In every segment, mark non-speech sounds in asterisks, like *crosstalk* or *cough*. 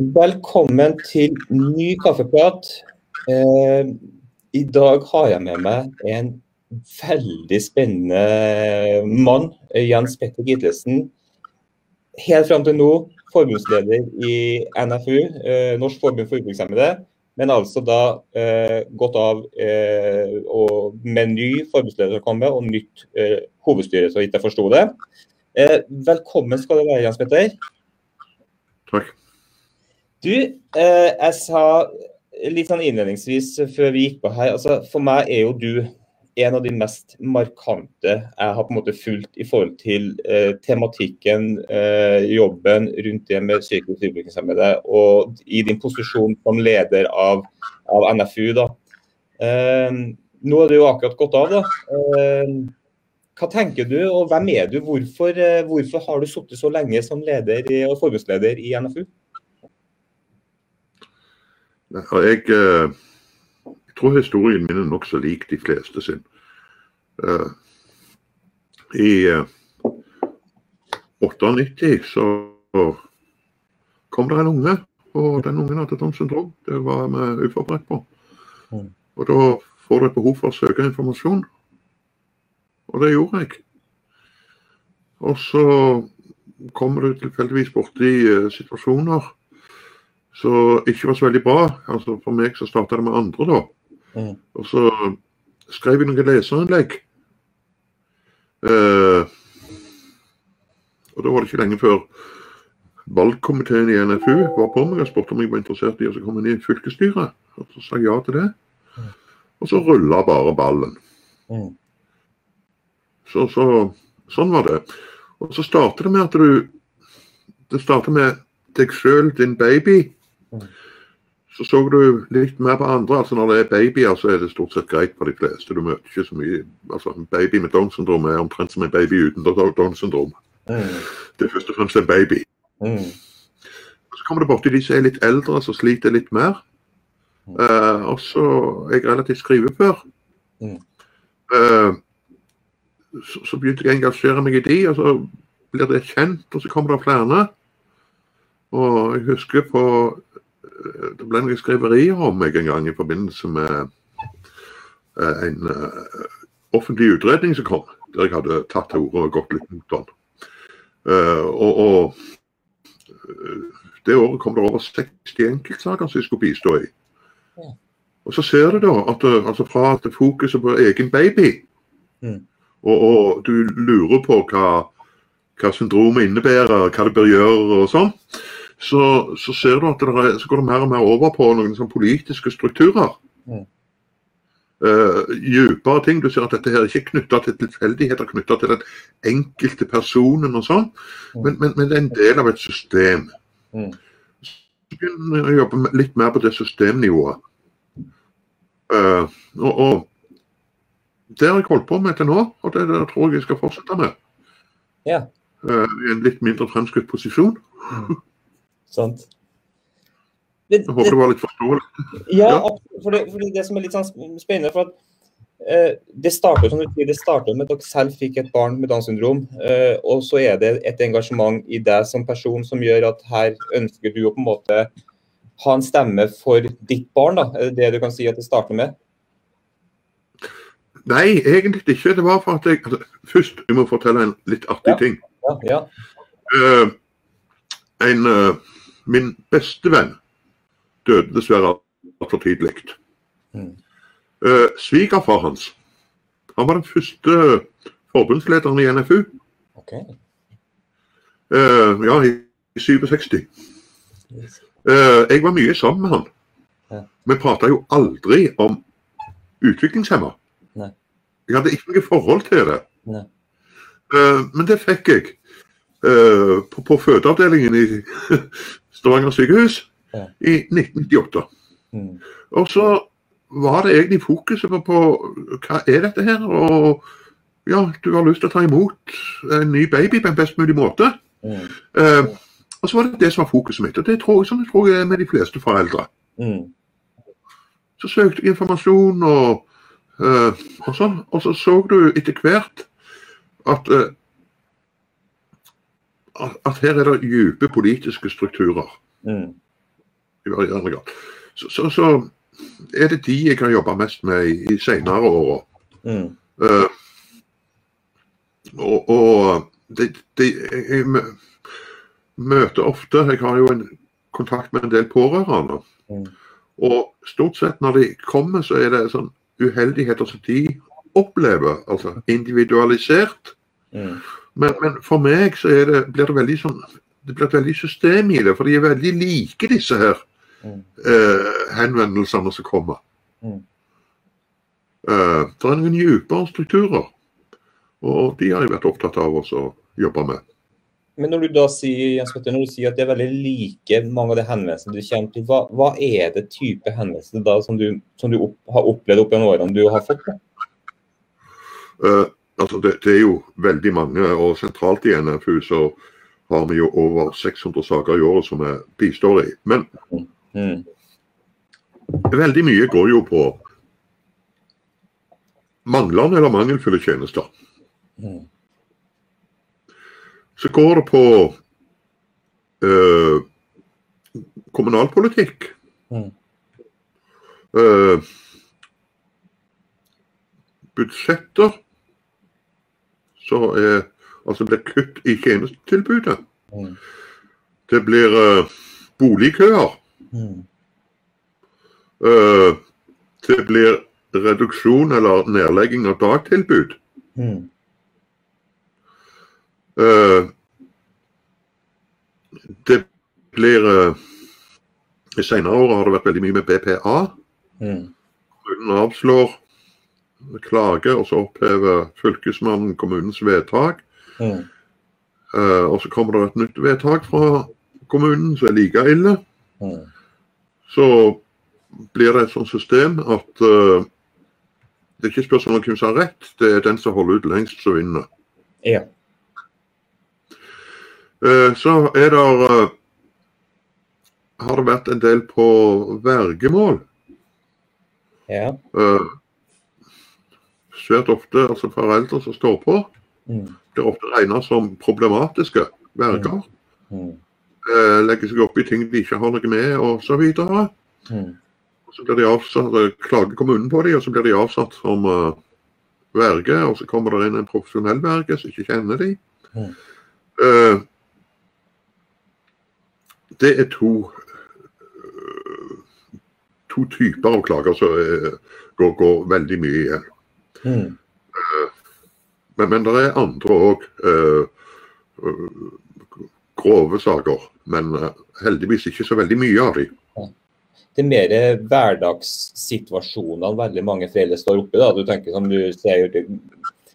Velkommen til ny kaffeprat. Eh, I dag har jeg med meg en veldig spennende mann, Jens Petter Gitlesen. Helt fram til nå forbundsleder i NFU, eh, Norsk forbund for utviklingshemmede. Men altså da eh, gått av eh, og med ny forbundsleder som kommer, og nytt eh, hovedstyre, så vidt jeg forsto det. Eh, velkommen skal du være, Jens Petter. Takk. Du, eh, jeg sa litt sånn innledningsvis før vi gikk på her, altså for meg er jo du en av de mest markante jeg har på en måte fulgt i forhold til eh, tematikken, eh, jobben rundt det med psykisk utviklingshemmede, og i din posisjon som leder av, av NFU. da. Eh, nå er det jo akkurat gått av. da. Eh, hva tenker du, og hvem er du? Hvorfor, eh, hvorfor har du sittet så lenge som leder og forbundsleder i NFU? Jeg, eh, jeg tror historien min er nokså lik de fleste sin. Eh, I 98 så kom det en unge, og den ungen hadde Downs syndrom. Det var vi uforberedt på. Og da får du et behov for å søke informasjon, og det gjorde jeg. Og så kommer du tilfeldigvis borti situasjoner som ikke var så veldig bra. Altså For meg så starta det med andre, da. Mm. Og så skrev jeg noen leserinnlegg. Eh, og da var det ikke lenge før valgkomiteen i NFU var på meg og spurte om jeg var interessert i å komme inn i fylkesstyret. Og så sa jeg ja til det. Og så rulla bare ballen. Mm. Så, så, sånn var det. Og så starter det med at du Det starter med deg sjøl, din baby. Mm. Så så du litt mer på andre. altså Når det er babyer, så er det stort sett greit for de fleste. Du møter ikke så mye altså En baby med Downs syndrom er omtrent som en baby uten Downs syndrom. Mm. Det er først og fremst en baby. Mm. Så kommer det borti de som er litt eldre, som sliter litt mer. Eh, og så er jeg relativt skrivefør. Mm. Eh, så, så begynte jeg å engasjere meg i de, og så blir det kjent, og så kommer det flere. Og jeg husker på eh, Det ble noen skriverier om meg en gang i forbindelse med eh, en eh, offentlig utredning som kom, der jeg hadde tatt til orde og gått litt mot den. Eh, og, og det året kom det over 60 enkeltsaker som jeg skulle bistå i. Og så ser du da at altså fra at fokuset på egen baby, Mm. og, og du lurer på hva, hva syndromet innebærer, hva det bør gjøre og sånn, så, så ser du at det er, så går det mer og mer over på noen sånn politiske strukturer. Mm. Eh, Djupere ting. Du ser at dette her er ikke knytta til tilfeldigheter, knytta til den enkelte personen og sånn, Mm. men, men, men det er en del av et system. Mm. Så begynner jeg å jobbe litt mer på det systemnivået. Uh, og, og det har jeg holdt på med til nå, og det, det tror jeg jeg skal fortsette med. Ja. Uh, I en litt mindre fremskutt posisjon. Sant. Det, Jeg håper det var litt forståelig. Ja, Ja. absolutt, for det, for det som er litt sånn spennende, for at eh, det startet som du sier, det starter med at dere selv fikk et barn med Downs syndrom, eh, og så er det et engasjement i deg som person som gjør at her ønsker du å på en måte ha en stemme for ditt barn, da. Er det det du kan si at det starter med? Nei, egentlig ikke. Det var for at jeg altså, Først jeg må fortelle en litt artig Ja. ting. Ja, ja. Uh, en, eh, min beste venn døde dessverre altfor tidlig. Mm. Uh, Svigerfar hans han var den første forbundslederen i NFU. OK. Uh, ja, i 67. Uh, jeg var mye sammen med han. Ja. Vi prata jo aldri om utviklingshemma. Nei. Jeg hadde ikke noe forhold til det. Eh, men det fikk jeg Uh, på, på fødeavdelingen i Stavanger sykehus Ja. i 1998. Mm. Og så var det egentlig fokuset på, på hva er dette her, og ja, du har lyst til å ta imot en ny baby på en best mulig måte. Mm. Eh, og så var det det som var fokuset mitt, og det tror jeg, sånn tror jeg er med de fleste foreldre. Mm. Så søkte jeg informasjon og, eh, og sånn, og så så du etter hvert at, eh, at, her er det dype politiske strukturer. Mm. i varierende grad. Så, så, så er det de jeg har jobba mest med i, i senere år. Mm. Uh, og, og de, de, jeg møter ofte Jeg har jo en kontakt med en del pårørende. Mm. Og stort sett når de kommer, så er det sånn uheldigheter som de opplever. Altså individualisert. Mm. Men, men for meg så det, blir det veldig sånn det blir et veldig system i det, for de er veldig like disse her Mm. eh, henvendelsene som kommer. Mm. Eh, det er noen dypere strukturer, og de har jeg vært opptatt av å jobbe med. Men når du da sier, Petter, når du sier at det er veldig like mange av de henvendelsene du kommer til, hva, hva er det type henvendelser da som du, som du opp, har opplevd opp gjennom årene du har fått? Da? Altså det, det er jo veldig mange, og sentralt i NFU så har vi jo over 600 saker i året som vi bistår i. Men Mm. veldig mye går jo på manglende eller mangelfulle tjenester. Mm. Så går det på øh, kommunalpolitikk. Mm. Øh, budsjetter. Så er altså det blir kutt i tjenestetilbudet. Mm. Det blir uh, boligkøer. Mm. Uh, det blir reduksjon eller nedlegging av dagtilbud. Mm. Uh, det blir eh, I senere år har det vært veldig mye med BPA. Mm. Kommunen avslår klage, og så opphever fylkesmannen kommunens vedtak. Mm. Uh, og så kommer det et nytt vedtak fra kommunen som er like ille. Mm. Så blir det et sånt system at uh, det er ikke spørsmål om hvem som har rett, det er den som holder ut lengst som vinner. Ja. Uh, så er det har det vært en del på vergemål. Ja. Eh, svært ofte altså foreldre som står på, Mm. blir ofte regnet som problematiske verger. Mm. Eh, legger seg opp i ting de ikke har noe med osv. Så, Mm. så blir de avsatt, klager kommunen på dem, og så blir de avsatt som uh, verge. Og så kommer det inn en profesjonell verge som ikke kjenner dem. Mm. Eh, det er to eh, to typer av klager som går, går veldig mye igjen. Mm. Men, men det er andre òg grove saker. Men eh, heldigvis ikke så veldig mye av de. Det er mer hverdagssituasjonene veldig mange foreldre står oppe da, du tenker som du ser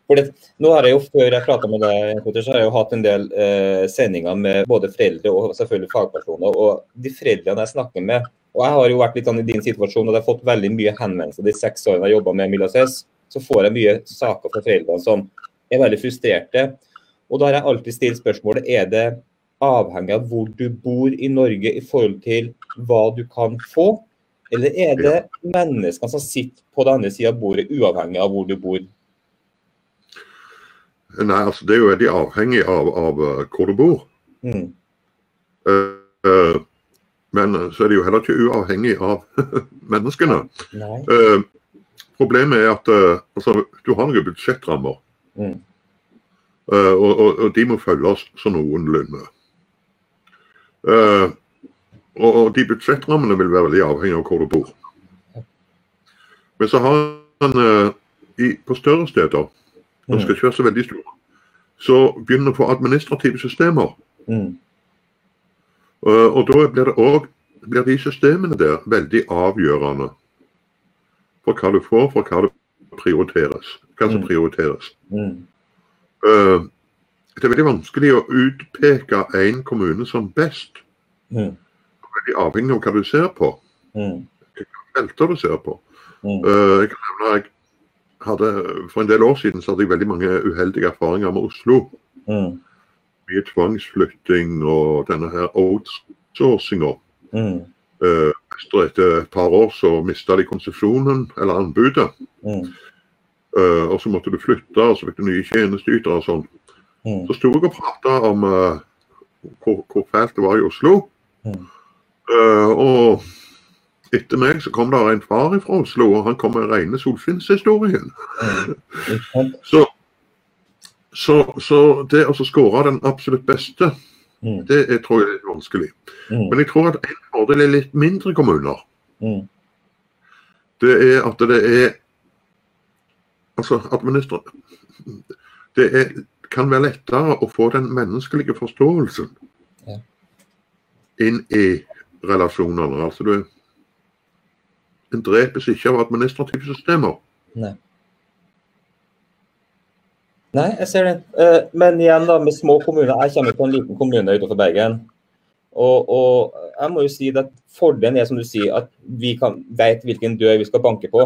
for det, nå har jeg jo Før jeg prata med deg, så har jeg jo hatt en del eh, sendinger med både foreldre og selvfølgelig fagpersoner. og De foreldrene jeg snakker med og Jeg har jo vært litt sånn i din situasjon og jeg har fått veldig mye henvendelser de seks årene jeg har jobba med Milas S. Så får jeg mye saker fra foreldrene som er veldig frustrerte. Og da har jeg alltid stilt spørsmålet er det avhengig av hvor du bor i Norge i forhold til hva du kan få, eller er det menneskene som sitter på den andre sida av bordet, uavhengig av hvor du bor? Nei, altså Det er jo veldig avhengig av, av eh, hvor du bor. Mm. Uh, uh, men så er det jo heller ikke uavhengig av *laughs* menneskene. Nei. Eh, problemet er at eh, altså, du har noen budsjettrammer, Mm. Uh, og, og, de må følges sånn noenlunde. Uh, og, og de budsjettrammene vil være veldig avhengig av hvor du bor. Men så har man uh, i, på større steder, som skal ikke være så veldig store, så begynner man å få administrative systemer. Mm. Og da blir det også, blir de systemene der veldig avgjørende for hva du får, for hva du prioriteres. Hva som Mm. prioriteres. Mm. Uh, det er veldig vanskelig å utpeke en kommune som best. Mm. Veldig avhengig av hva du ser på. Mm. Felter du ser på. Mm. Uh, jeg kan nevne jeg hadde, For en del år siden så hadde jeg veldig mange uheldige erfaringer med Oslo. Mm. Mye tvangsflytting og denne her outsourcinga. Mm. Eh, etter et par år så mista de konsesjonen, eller anbudet. Mm. Uh, og så måtte du flytte, og så fikk du nye tjenesteytere og sånn. Mm. Så sto jeg og prata om uh, hvor, hvor fælt det var i Oslo. Mm. Uh, og etter meg så kom det en far fra Oslo, og han kom med rene solskinnshistorien. Mm. *laughs* Så, så, så det å skåre den absolutt beste, Mm. det jeg tror jeg er litt vanskelig. Mm. Men jeg tror at en fordel er litt mindre kommuner. Mm. Det er at det er Altså, administra... Det er, kan være lettere å få den menneskelige forståelsen Ja. inn i relasjonene. Altså, du En drepes ikke av administrative systemer. Nei. Nei, jeg ser det. Eh, Men igjen da, med små kommuner. Jeg kommer fra en liten kommune utenfor Bergen. Og, og jeg må jo si at fordelen er som du sier, at vi kan, vet hvilken dør vi skal banke på.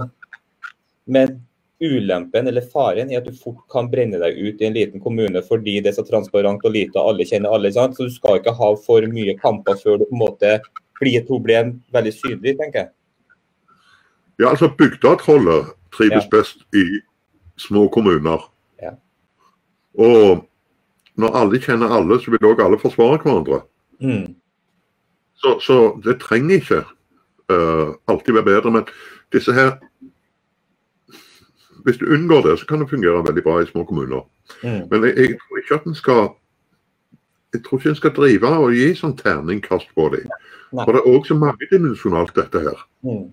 Men ulempen eller faren er at du fort kan brenne deg ut i en liten kommune fordi det er så transparent og lite, og alle kjenner alle. sant? Så du skal ikke ha for mye kamper før du på en måte blir et problem veldig synlig, tenker jeg. Ja, altså Bygdatrollet trives Ja. best i små kommuner. Og når alle kjenner alle, så vil òg alle forsvare hverandre. Mm. Så, så det trenger ikke uh, alltid være bedre. Men disse her Hvis du unngår det, så kan det fungere veldig bra i små kommuner. Mm. Men jeg, jeg tror ikke at en skal jeg tror ikke en skal drive og gi sånn terningkast på dem. For det er òg så mangedimensjonalt, dette her. Mm.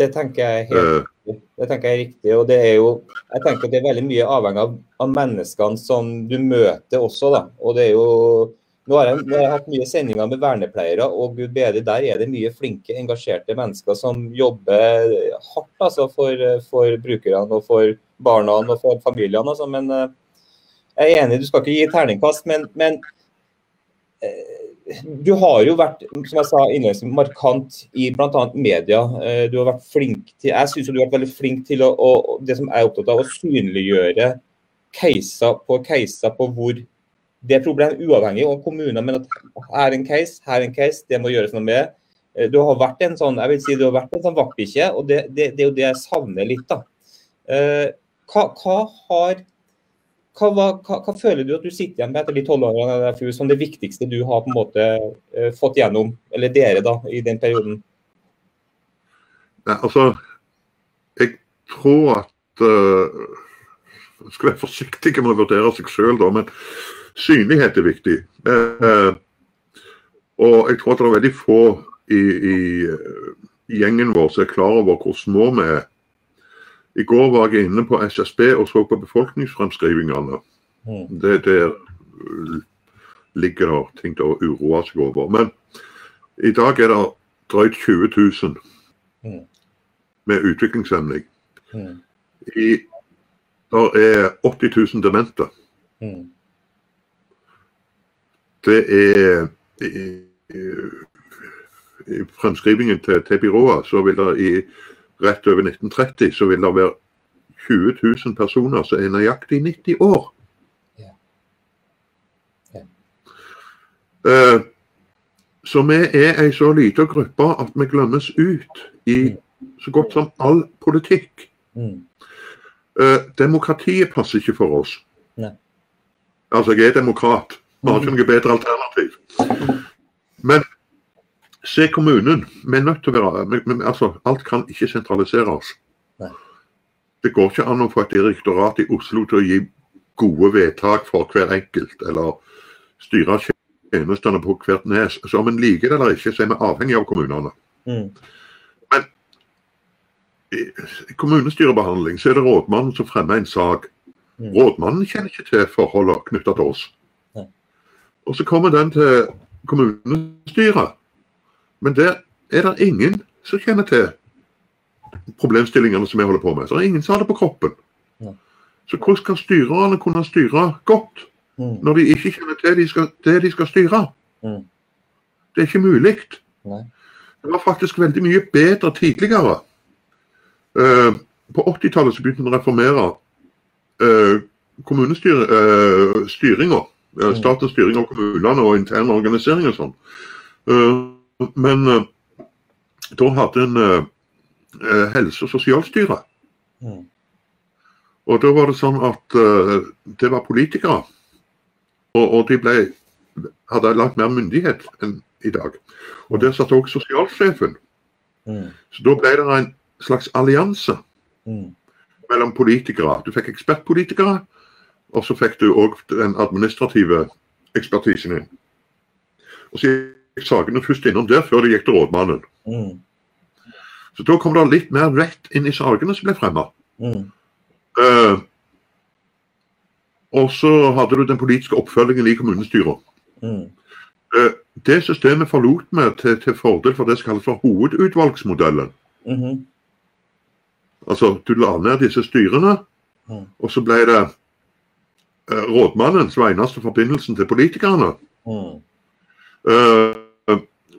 Det tenker jeg helt Eh, Det tenker jeg er riktig. og det er jo, jeg tenker at det er veldig mye avhengig av, av menneskene som du møter også. da, og det er jo, Nå har jeg, nå har jeg hatt mye sendinger med vernepleiere, og gud bedre, der er det mye flinke, engasjerte mennesker som jobber hardt altså, for, for brukerne og for barna og for familiene. Altså, men eh, jeg er enig, du skal ikke gi terningkast, men, men eh, du har jo vært som jeg sa markant i bl.a. media. Eh, Du har vært flink til jeg synes du har vært veldig flink til å, å det som jeg er opptatt av, å synliggjøre caser på caser på hvor det er problem uavhengig av kommuner, men at her er en case, her er en case, det må gjøres noe med. Eh, Du har vært en sånn jeg vil si du har vært en sånn vaktbikkje, og det, det, det er jo det jeg savner litt. da. Eh, Hva, hva har hva, hva, hva, føler du at du sitter igjen med etter de tolv årene i FU som det viktigste du har på en måte eh, fått gjennom, eller dere da, i den perioden? Nei, altså, jeg tror at uh, skal være forsiktig med å vurdere seg sjøl, da, men synlighet er viktig. Uh, og jeg tror at det er veldig få i, i gjengen vår som er klar over hvor små vi er. I går var jeg inne på SSB og så på befolkningsfremskrivingene. Mm. Det, der uh, ligger det ting til å uroe seg over. Men i dag er det drøyt 20 000 Mm. med utviklingshemning. Mm. I, der er 80 000 demente. Mm. Det er i, i, i fremskrivingen til, til byrået, så vil det i rett over 1930 så vil det være 20 000 personer som er nøyaktig 90 år. Eh, så vi er ei så lita gruppe at vi glemmes ut i så godt som all politikk. Mm. Eh, demokratiet passer ikke for oss. Nei. Altså, jeg er demokrat. Vi har ikke noe bedre alternativ. Men se kommunen. Vi er nødt til å være men, men, altså, Alt kan ikke sentraliseres. Nei. Det går ikke an å få et direktorat i Oslo til å gi gode vedtak for hver enkelt, eller styre tjenestene på hvert nes. Så om en liker det eller ikke, så er vi avhengig av kommunene. Mm. I kommunestyrebehandling så er det rådmannen som fremmer en sak. Mm. Rådmannen kjenner ikke til forholdene knytta til oss. Nei. Og så kommer den til kommunestyret. Men der er det ingen som kjenner til problemstillingene som vi holder på med. Så det er ingen som har det på kroppen. Så hvordan skal styrerne kunne styre godt Mm. når de ikke kjenner til de skal, det de skal styre? Mm. Det er ikke mulig. Det var faktisk veldig mye bedre tidligere. Uh, på 80-tallet begynte man å reformere uh, kommunestyringa. Uh, statens styring av kommunene og intern organisering og sånn. Eh, men eh, da hadde en eh, eh, helse- og sosialstyre. Mm. Og da var det sånn at det var politikere. Og, og de ble hadde langt mer myndighet enn i dag. Og der satt også sosialsjefen. Mm. Så da ble det en slags allianse Mm. mellom politikere. Du fikk ekspertpolitikere, og så fikk du òg den administrative ekspertisen din. Og så sakene først innom der før de gikk til rådmannen. Mm. Så da kom det litt mer rett inn i sakene som ble fremma. Mm. Eh, og så hadde du den politiske oppfølgingen i kommunestyret. Mm. Eh, det systemet forlot vi til, til fordel for det som kalles for hovedutvalgsmodellen. -hmm. Altså, du la ned disse styrene, Mm. og så ble det eh, rådmannen som var eneste forbindelsen til politikerne. Mm.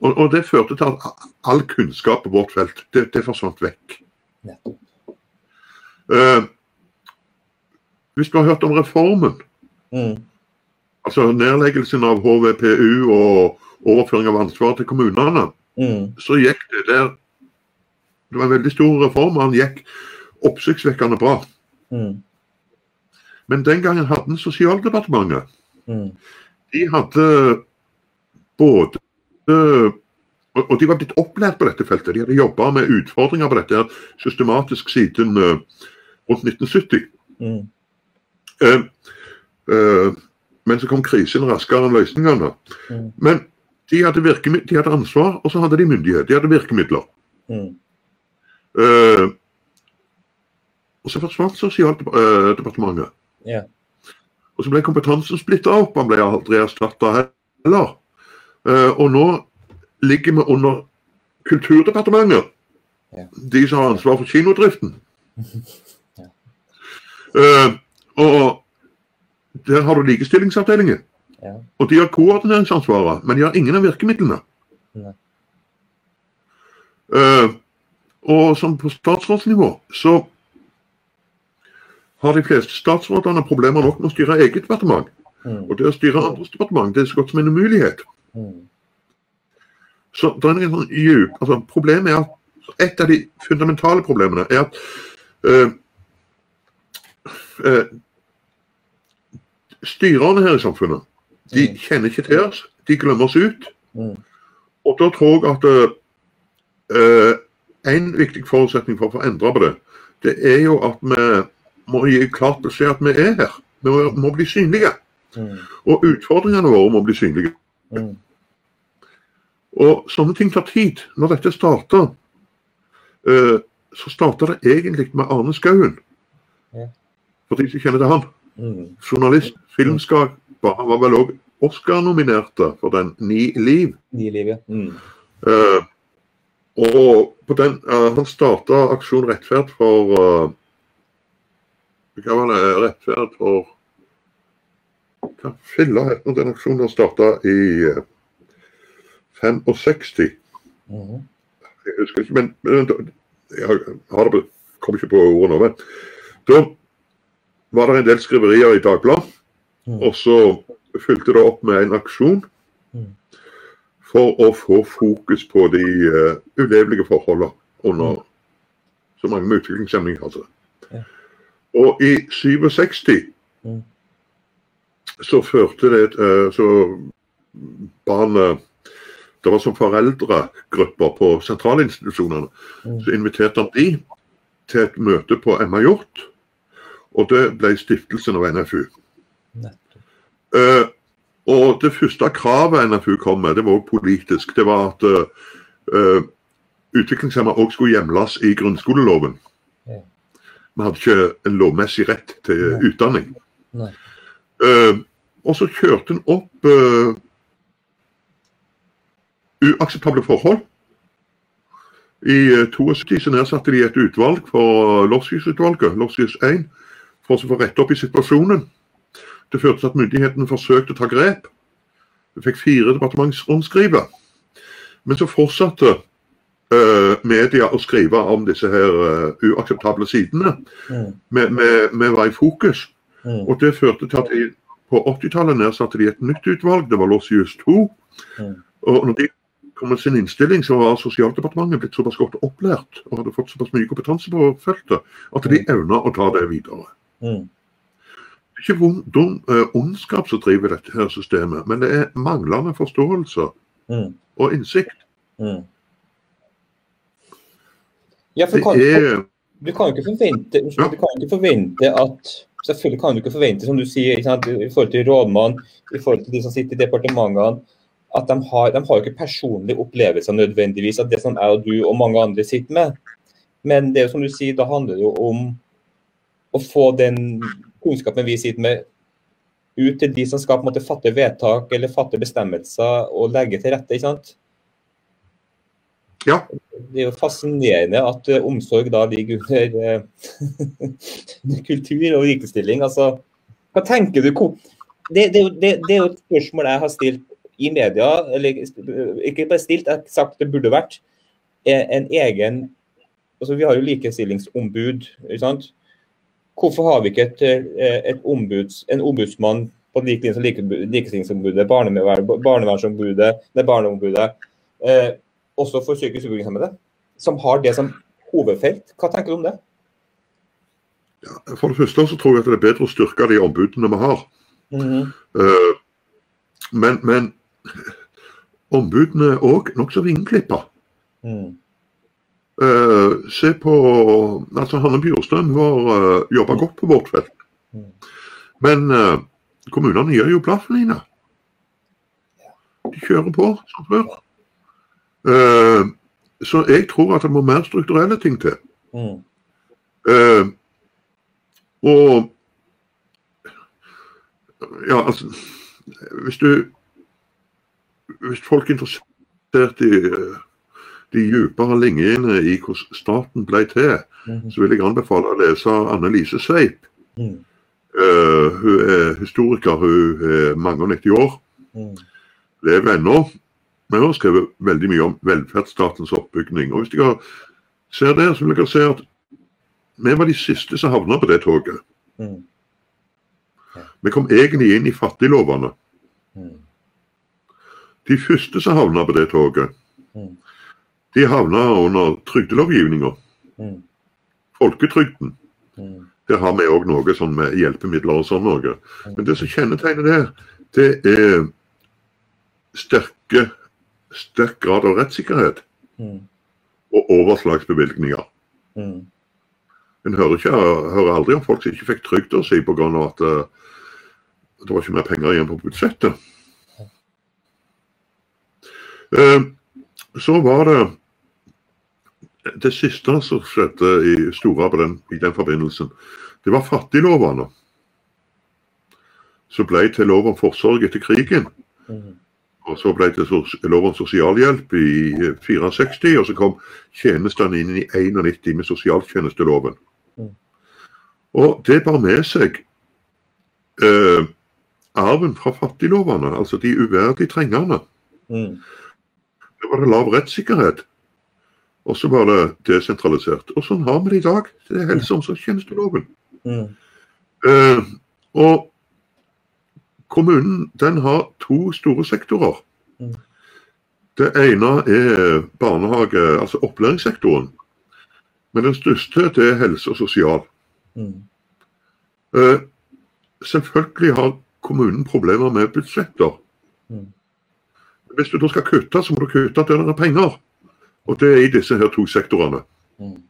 Og, og det førte til at all kunnskap på vårt felt, det, det forsvant vekk. Eh, hvis du har hørt om reformen, Mm. altså nedleggelsen av HVPU og overføring av ansvar til kommunene, Mm. så gikk det der Det var en veldig stor reform, og den gikk oppsiktsvekkende bra. Mm. Men den gangen hadde den Sosialdepartementet Mm. De hadde både og og de var blitt opplært på dette feltet. De hadde jobba med utfordringer på dette systematisk siden eh, rundt 1970. Mm. Uh, uh, men så kom krisen raskere enn løsningene. Mm. Men de hadde, de hadde ansvar, og så hadde de myndighet. De hadde virkemidler. Mm. Uh, og så forsvant Sosialdepartementet. Yeah. Og så ble kompetansen splitta opp. Han ble aldri erstatta heller. Eh, og nå ligger vi under Kulturdepartementet. Ja. De som har ansvar for kinodriften. *laughs* Ja. Eh, og der har du likestillingsavdelingen. Ja. Og de har koordineringsansvaret, men de har ingen av virkemidlene. Eh, og som på statsrådsnivå så har de fleste statsrådene problemer nok med å styre eget departement. Mm. Og det å styre andres departement det er så godt som en umulighet. Så det er en sånn djup, altså Problemet er at et av de fundamentale problemene er at øh, øh, styrerne her i samfunnet de Mm. kjenner ikke til oss, de glemmer oss ut. Mm. Og da tror jeg at øh, en viktig forutsetning for å få endra på det, det er jo at vi må gi klart beskjed at vi er her. Vi må, må bli synlige. Mm. Og utfordringene våre må bli synlige. Mm. Og sånne ting tar tid. Når dette starter, eh, så starter det egentlig med Arne Skauen. Ja. For de som kjenner til han. Mm. Journalist, filmskaper. Han var vel òg Oscar-nominerte for den Ni liv. Ni liv, ja. Mm. Uh, og på den, uh, han starta Aksjon rettferd for Hva var det? Rettferd for Hva filla het nå den aksjonen starta i eh, 65? Mm. Jeg husker ikke, men, men jeg har det, kom ikke på ordet nå. Men da var det en del skriverier i Dagbladet, Mm. og så fulgte det opp med en aksjon Mm. for å få fokus på de uh, ulevelige forholdene under så mange med utviklingshemming hadde. Ja. Og i 67 Mm. Så førte det eh, Så barnet Det var som foreldregrupper på sentralinstitusjonene. Mm. Så inviterte han de til et møte på Emma Hjort. Og det ble stiftelsen av NFU. Nettopp. Eh, og det første kravet NFU kom med, det var også politisk. Det var at uh, utviklingshemmede òg skulle hjemles i grunnskoleloven. Vi hadde ikke en lovmessig rett til Nei. utdanning. Nei. Eh, og så kjørte han opp uh, uakseptable forhold. I eh, 72 så nedsatte de et utvalg for Lofsius-utvalget, Lofsius 1, for å få rette opp i situasjonen. Det førte til at myndighetene forsøkte å ta grep. Vi fikk fire departementsrundskriver. Men så fortsatte uh, media å skrive om disse her uh, uakseptable sidene. Mm. Vi, vi var i fokus. Mm. Og det førte til at de, på 80-tallet nedsatte de et nytt utvalg, det var Lossius 2. Mm. Og når de kom med sin innstilling, så var Sosialdepartementet blitt såpass godt opplært og hadde fått såpass mye kompetanse på feltet at de evna å ta det videre. Mm. Det er ikke vond, dum, uh, ondskap som driver dette her systemet, men det er manglende forståelse Mm. og innsikt. Mm. Ja, for Det kan, er du kan jo ikke forvente Ja. du kan ikke forvente at Selvfølgelig kan du ikke forvente, som du sier, i forhold til rådmann, i forhold til de som sitter i departementene, at de har, de har ikke personlige opplevelser nødvendigvis av det som jeg og du og mange andre sitter med. Men det er jo som du sier, da handler det jo om å få den kunnskapen vi sitter med, ut til de som skal på en måte fatte vedtak eller fatte bestemmelser og legge til rette. ikke sant? Ja. Det er jo fascinerende at eh, omsorg da ligger under eh, *laughs* kultur og likestilling. Altså, hva tenker du? Det, det, det, det er jo et spørsmål jeg har stilt i media, eller ikke bare stilt, jeg har sagt det burde vært eh, en egen altså Vi har jo likestillingsombud. ikke sant? Hvorfor har vi ikke et, et ombuds, en ombudsmann på lik linje som like- likestillingsombudet, barnevern, barnevernsombudet, barneombudet, eh, også for psykisk utviklingshemmede, som har det som hovedfelt? Hva tenker du om det? For det første så tror jeg at det er bedre å styrke de ombudene vi har. Eh, men, men ombudene er òg nokså vingeklippa. Mm. Uh, se på altså Hanne Bjurstrøm har uh, jobba godt på vårt felt. Mm. Men uh, kommunene gjør jo blaffen, Line. De kjører på som før. Eh, så jeg tror at det må mer strukturelle ting til. Mm. Uh, og Ja, altså Hvis du Hvis folk er interessert i eh, de dypere linjene i hvordan staten ble til, Mm. så vil jeg anbefale å lese Anne Lise Sveip. Mm. Uh, hun er historiker, hun er mange og 90 år, Mm. lever ennå. Men jeg har skrevet veldig mye om velferdsstatens oppbygning. Og hvis dere ser det, så vil dere se at vi var de siste som havna på det toget. Mm. Vi kom egentlig inn i fattiglovene. Mm. De første som havna på det toget, Mm. de havna under trygdelovgivninga. Mm. Folketrygden. Mm. Der har vi òg noe sånn med hjelpemidler og sånn noe. Men det som kjennetegner det, det er sterke, sterk grad av rettssikkerhet Mm. og overslagsbevilgninger. Mm. En hører, ikke, hører aldri om folk som ikke fikk trygda si pga. at uh, det var ikke mer penger igjen på budsjettet. Uh, så var det det siste som skjedde i Stora på den, i den forbindelsen. Det var fattiglovene. Som ble til lov om forsorg etter krigen. Mm. Og så ble det lov om sosialhjelp i eh, 64, og så kom tjenestene inn i 91 med sosialtjenesteloven. Mm. Og det bar med seg eh, arven fra fattiglovene, altså de uverdig trengende. Mm. Det var det lav rettssikkerhet. Og så var det desentralisert. Og sånn har vi det i dag. Det er helse- og omsorgstjenesteloven. Mm. Eh, og kommunen den har to store sektorer. Mm. Det ene er barnehage, altså opplæringssektoren. Men den største det er helse og sosial. Mm. Eh, selvfølgelig har kommunen problemer med budsjetter. Mm. Hvis du da skal kutte, så må du kutte der det er penger. Og det er i disse her to sektorene. Mm.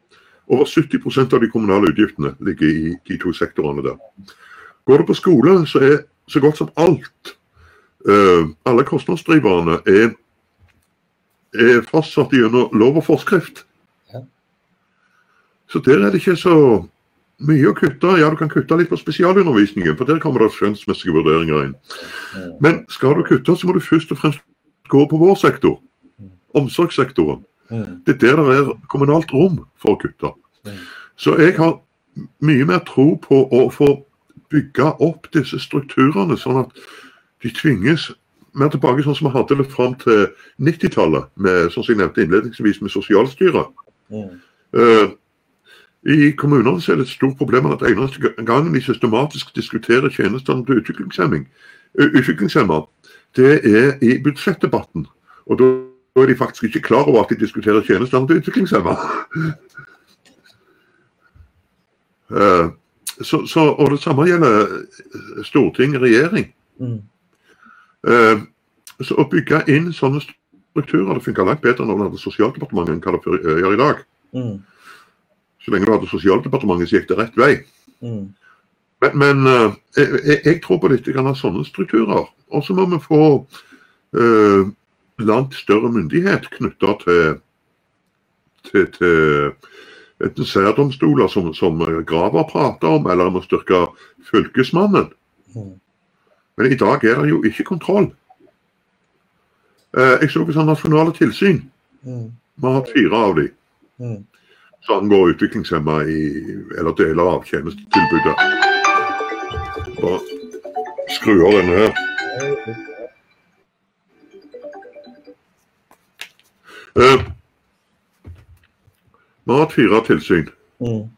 Over 70% av de kommunale utgiftene ligger i de to sektorene der. Går du på skole, så er så godt som alt, eh, alle kostnadsdriverne, er, er fastsatt gjennom lov og forskrift. Ja. Så der er det ikke så mye å kutte. Ja, du kan kutte litt på spesialundervisningen, for der kommer det skjønnsmessige vurderinger inn. Mm. Men skal du kutte, så må du først og fremst gå på vår sektor. Omsorgssektoren. Mm. Det er der det er kommunalt rom for å kutte. Mm. Så jeg har mye mer tro på å få bygge opp disse strukturene, sånn at de tvinges mer tilbake sånn som vi hadde det fram til 90-tallet, sånn som jeg nevnte innledningsvis, med sosialstyret. Mm. Uh, I kommunene så er det et stort problem at eneste gangen de systematisk diskuterer tjenestene til utviklingshemming, ø- det er i budsjettdebatten. Og da er de faktisk ikke klar over at de diskuterer tjenestene til utviklingshemmede. *laughs* Eh, så, så, og det samme gjelder storting og regjering. Mm. Uh, så å bygge inn sånne strukturer det funka langt bedre når man hadde Sosialdepartementet enn hva det eh, gjør i dag. Mm. Så lenge du hadde Sosialdepartementet, så gikk det rett vei. Mm. Men, men uh, jeg- jeg tror på litt av sånne strukturer. Og så må vi få uh, langt større myndighet knytta til, til, til enten særdomstoler som, som Graver prater om, eller om å styrke Fylkesmannen. Mm. Men i dag er det jo ikke kontroll. Eh, jeg så på sånn nasjonale tilsyn. Mm. Vi har hatt fire av dem. Så som angår utviklingshemma i eller deler av tjenestetilbudet. Bare skru av denne her. Vi har hatt fire tilsyn Mm.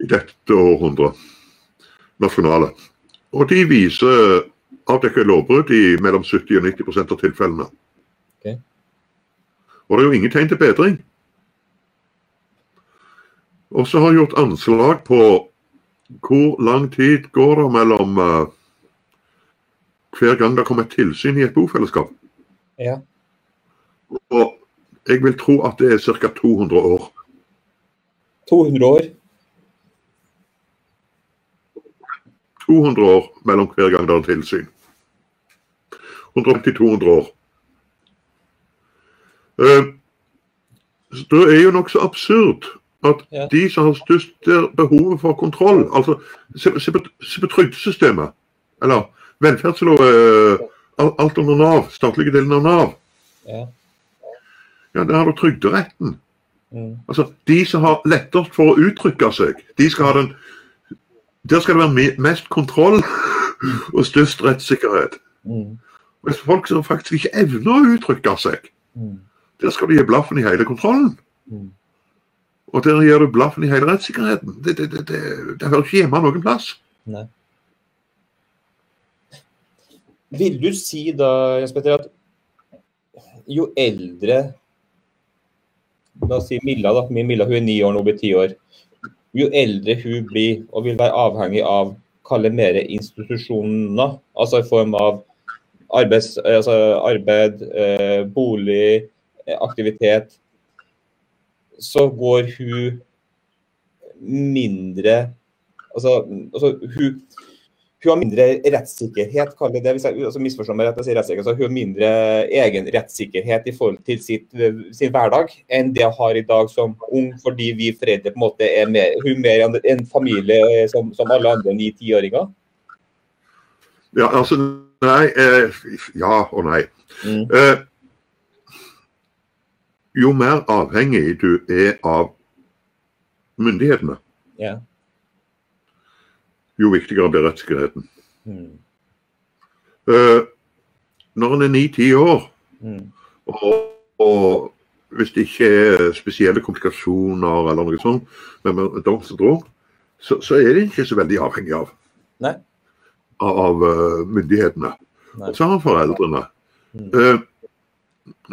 i dette århundret. Nasjonale. Og de viser avdekket lovbrudd i mellom 70 og 90 av tilfellene. Okay. Og det er jo ingen tegn til bedring. Og så har jeg gjort anslag på hvor lang tid går det mellom uh, hver gang det kommer et tilsyn i et bofellesskap. Ja. Og jeg vil tro at det er ca. 200 år. 200 år. 200 år mellom hver gang det er tilsyn. 150-200 år. Eh, så Det er jo nokså absurd at Ja. de som har størst behovet for kontroll altså Se, se, på, se på trygdesystemet. Eller velferdslov eh, Alt under Nav. Statlige delen av Nav. Ja. Ja, Der har du Trygderetten. Mm. Altså, De som har lettest for å uttrykke seg, de skal ha den Der skal det være mest kontroll *laughs* og størst rettssikkerhet. Mm. Mens folk som faktisk ikke evner å uttrykke seg, Mm. der skal du gi blaffen i hele kontrollen. Mm. Og der gir du blaffen i hele rettssikkerheten. Det, det, det, det, det hører ikke hjemme noen plass. Nei. Vil du si da, Jens Petter, at jo eldre La oss si Milla, da. Min Milla hun er ni år nå, blir ti år. Jo eldre hun blir og vil være avhengig av kalle mer institusjoner, altså i form av arbeids, altså arbeid, eh, bolig, eh, aktivitet, så går hun mindre Altså, altså hun, hun har mindre rettssikkerhet, kaller det, hvis jeg altså misforstår meg rett, jeg sier rettssikkerhet, så hun har mindre egen rettssikkerhet i forhold til sitt, sin hverdag enn det hun har i dag som ung, fordi vi foreldre på en måte er mer, hun er mer en- en familie eh, som, som alle andre ni-tiåringer. Ja, altså Nei. Eh, ja og nei. Mm. Eh, jo mer avhengig du er av myndighetene, Ja. Jo viktigere blir rettssikkerheten. Mm. Uh, når en er ni-ti år, Mm. og, og hvis det ikke er spesielle komplikasjoner eller noe sånt, men Downs syndrom, så, så er de ikke så veldig avhengig av, Nei. av, eh, myndighetene. Nei. Og så har foreldrene. Mm. Uh,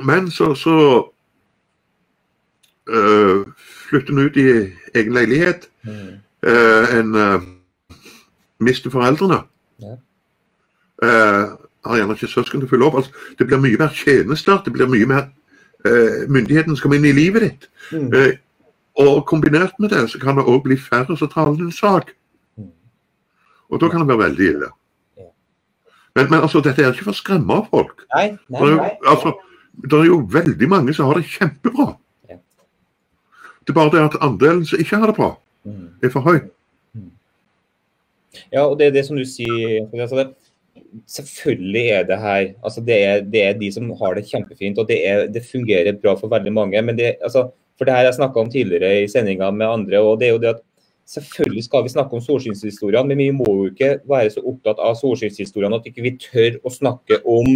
men så, så flytter en ut i egen leilighet. Mm. En mister foreldrene. Ja. Eh, har gjerne ikke søsken til å følge opp. Altså, det blir mye mer tjenester. Det blir mye mer eh, myndigheten skal komme inn i livet ditt. Mm. Eh, og kombinert med det, så kan det òg bli færre som taler din sak. Mm. Og da kan det være veldig ille. Ja. Men, men altså, dette er ikke for å skremme folk. Nei, Det nei, er, jo, altså, det er jo veldig mange som har det kjempebra. Ja. Det er bare det at andelen som ikke har det bra, Mm. er for høy. Ja, og det er det som du sier. Altså det, selvfølgelig er det her altså det, er, det er de som har det kjempefint, og det, er, det fungerer bra for veldig mange. men det, altså, For det her jeg snakka om tidligere i sendinga med andre. og det er jo det at Selvfølgelig skal vi snakke om solskinnshistoriene, men vi må jo ikke være så opptatt av solskinnshistoriene at ikke vi tør å snakke om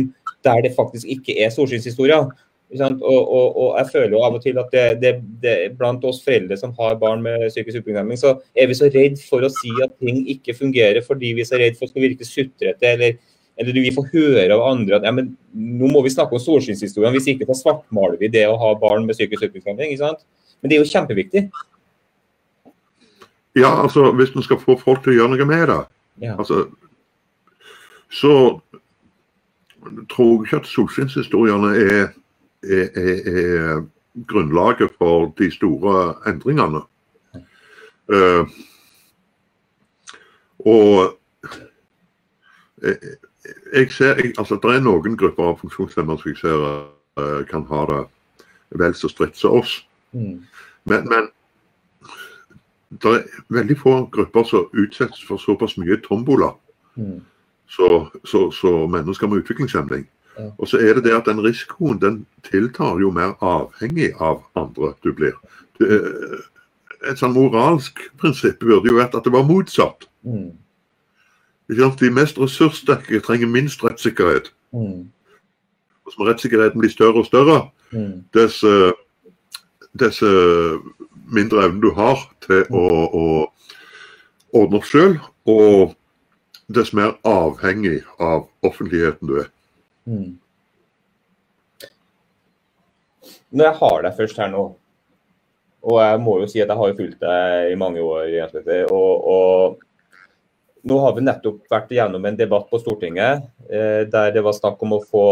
der det faktisk ikke er solskinnshistorier. Og, og, og jeg føler jo av og til at det, det, det, blant oss foreldre som har barn med psykisk utviklingshemming, så er vi så redd for å si at ting ikke fungerer fordi vi er så redd for å skal virke sutrete, eller, eller vi får høre av andre at ja, men nå må vi snakke om solskinnshistorien, hvis ikke så svartmaler vi det å ha barn med psykisk utviklingshemming. ikke sant? Men det er jo kjempeviktig. Ja, altså hvis man skal få folk til å gjøre noe med det, Ja. altså, så tror jeg ikke at solskinnshistoriene er, er, er, er grunnlaget for de store endringene. Uh, og jeg, jeg ser, jeg, altså Det er noen grupper av funksjonshemmede som jeg ser uh, kan ha det vel så stritt som oss. Mm. Men, men det er veldig få grupper som utsettes for såpass mye tombola Mm. så, så, så mennesker med utviklingshemming. Og så er det det at den risikoen den tiltar jo mer avhengig av andre du blir. Det, et sånn moralsk prinsipp burde jo vært at det var motsatt. Mm. De mest ressurssterke trenger minst rettssikkerhet. Mm. Og som rettssikkerheten blir større og større, Mm. dess, eh, dess eh, mindre evne du har til å, å ordne opp sjøl, og dess mer avhengig av offentligheten du er. Mm. Når jeg har deg først her nå, og jeg må jo si at jeg har fulgt deg i mange år, og, og nå har vi nettopp vært gjennom en debatt på Stortinget eh, der det var snakk om å få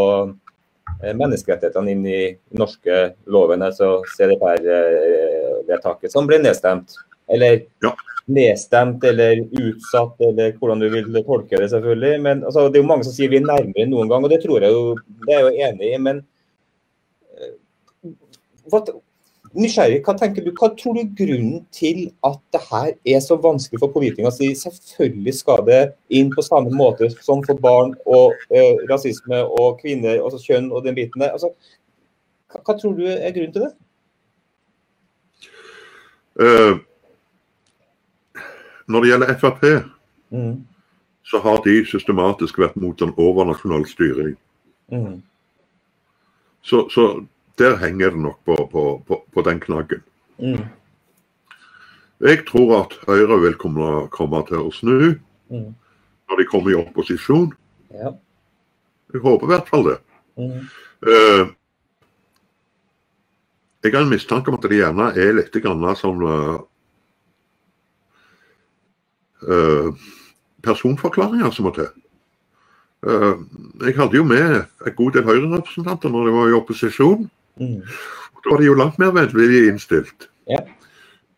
eh, menneskerettighetene inn i norske loven, altså CDPR-vedtaket, som ble nedstemt. Eller Ja. Nedstemt eller utsatt, eller hvordan du vil tolke det, selvfølgelig. Men altså, det er jo mange som sier vi er nærmere enn noen gang, og det tror jeg jo, det er jeg jo enig i. Men eh, hva, nysgjerrig, hva tenker du, hva tror du grunnen til at det her er så vanskelig for politikere å si selvfølgelig skal det inn på samme måte som for barn og eh, rasisme og kvinner, altså kjønn og den biten der. Altså, hva, hva tror du er grunnen til det? Eh, når det gjelder Frp, Mm, så har de systematisk vært mot en overnasjonal styring. mm, Så, så der henger det nok på, på, på, på den knaggen. mm, Jeg tror at Høyre vil komme, komme til å snu mm. når de kommer i opposisjon. Ja. Jeg håper i hvert fall det. Mm, Eh, jeg har en mistanke om at de gjerne er litt grann som eh, personforklaringer som må til. Eh, jeg hadde jo med en god del Høyre-representanter når de var i opposisjon. mm, Da var de jo langt mer vennlig innstilt. Ja.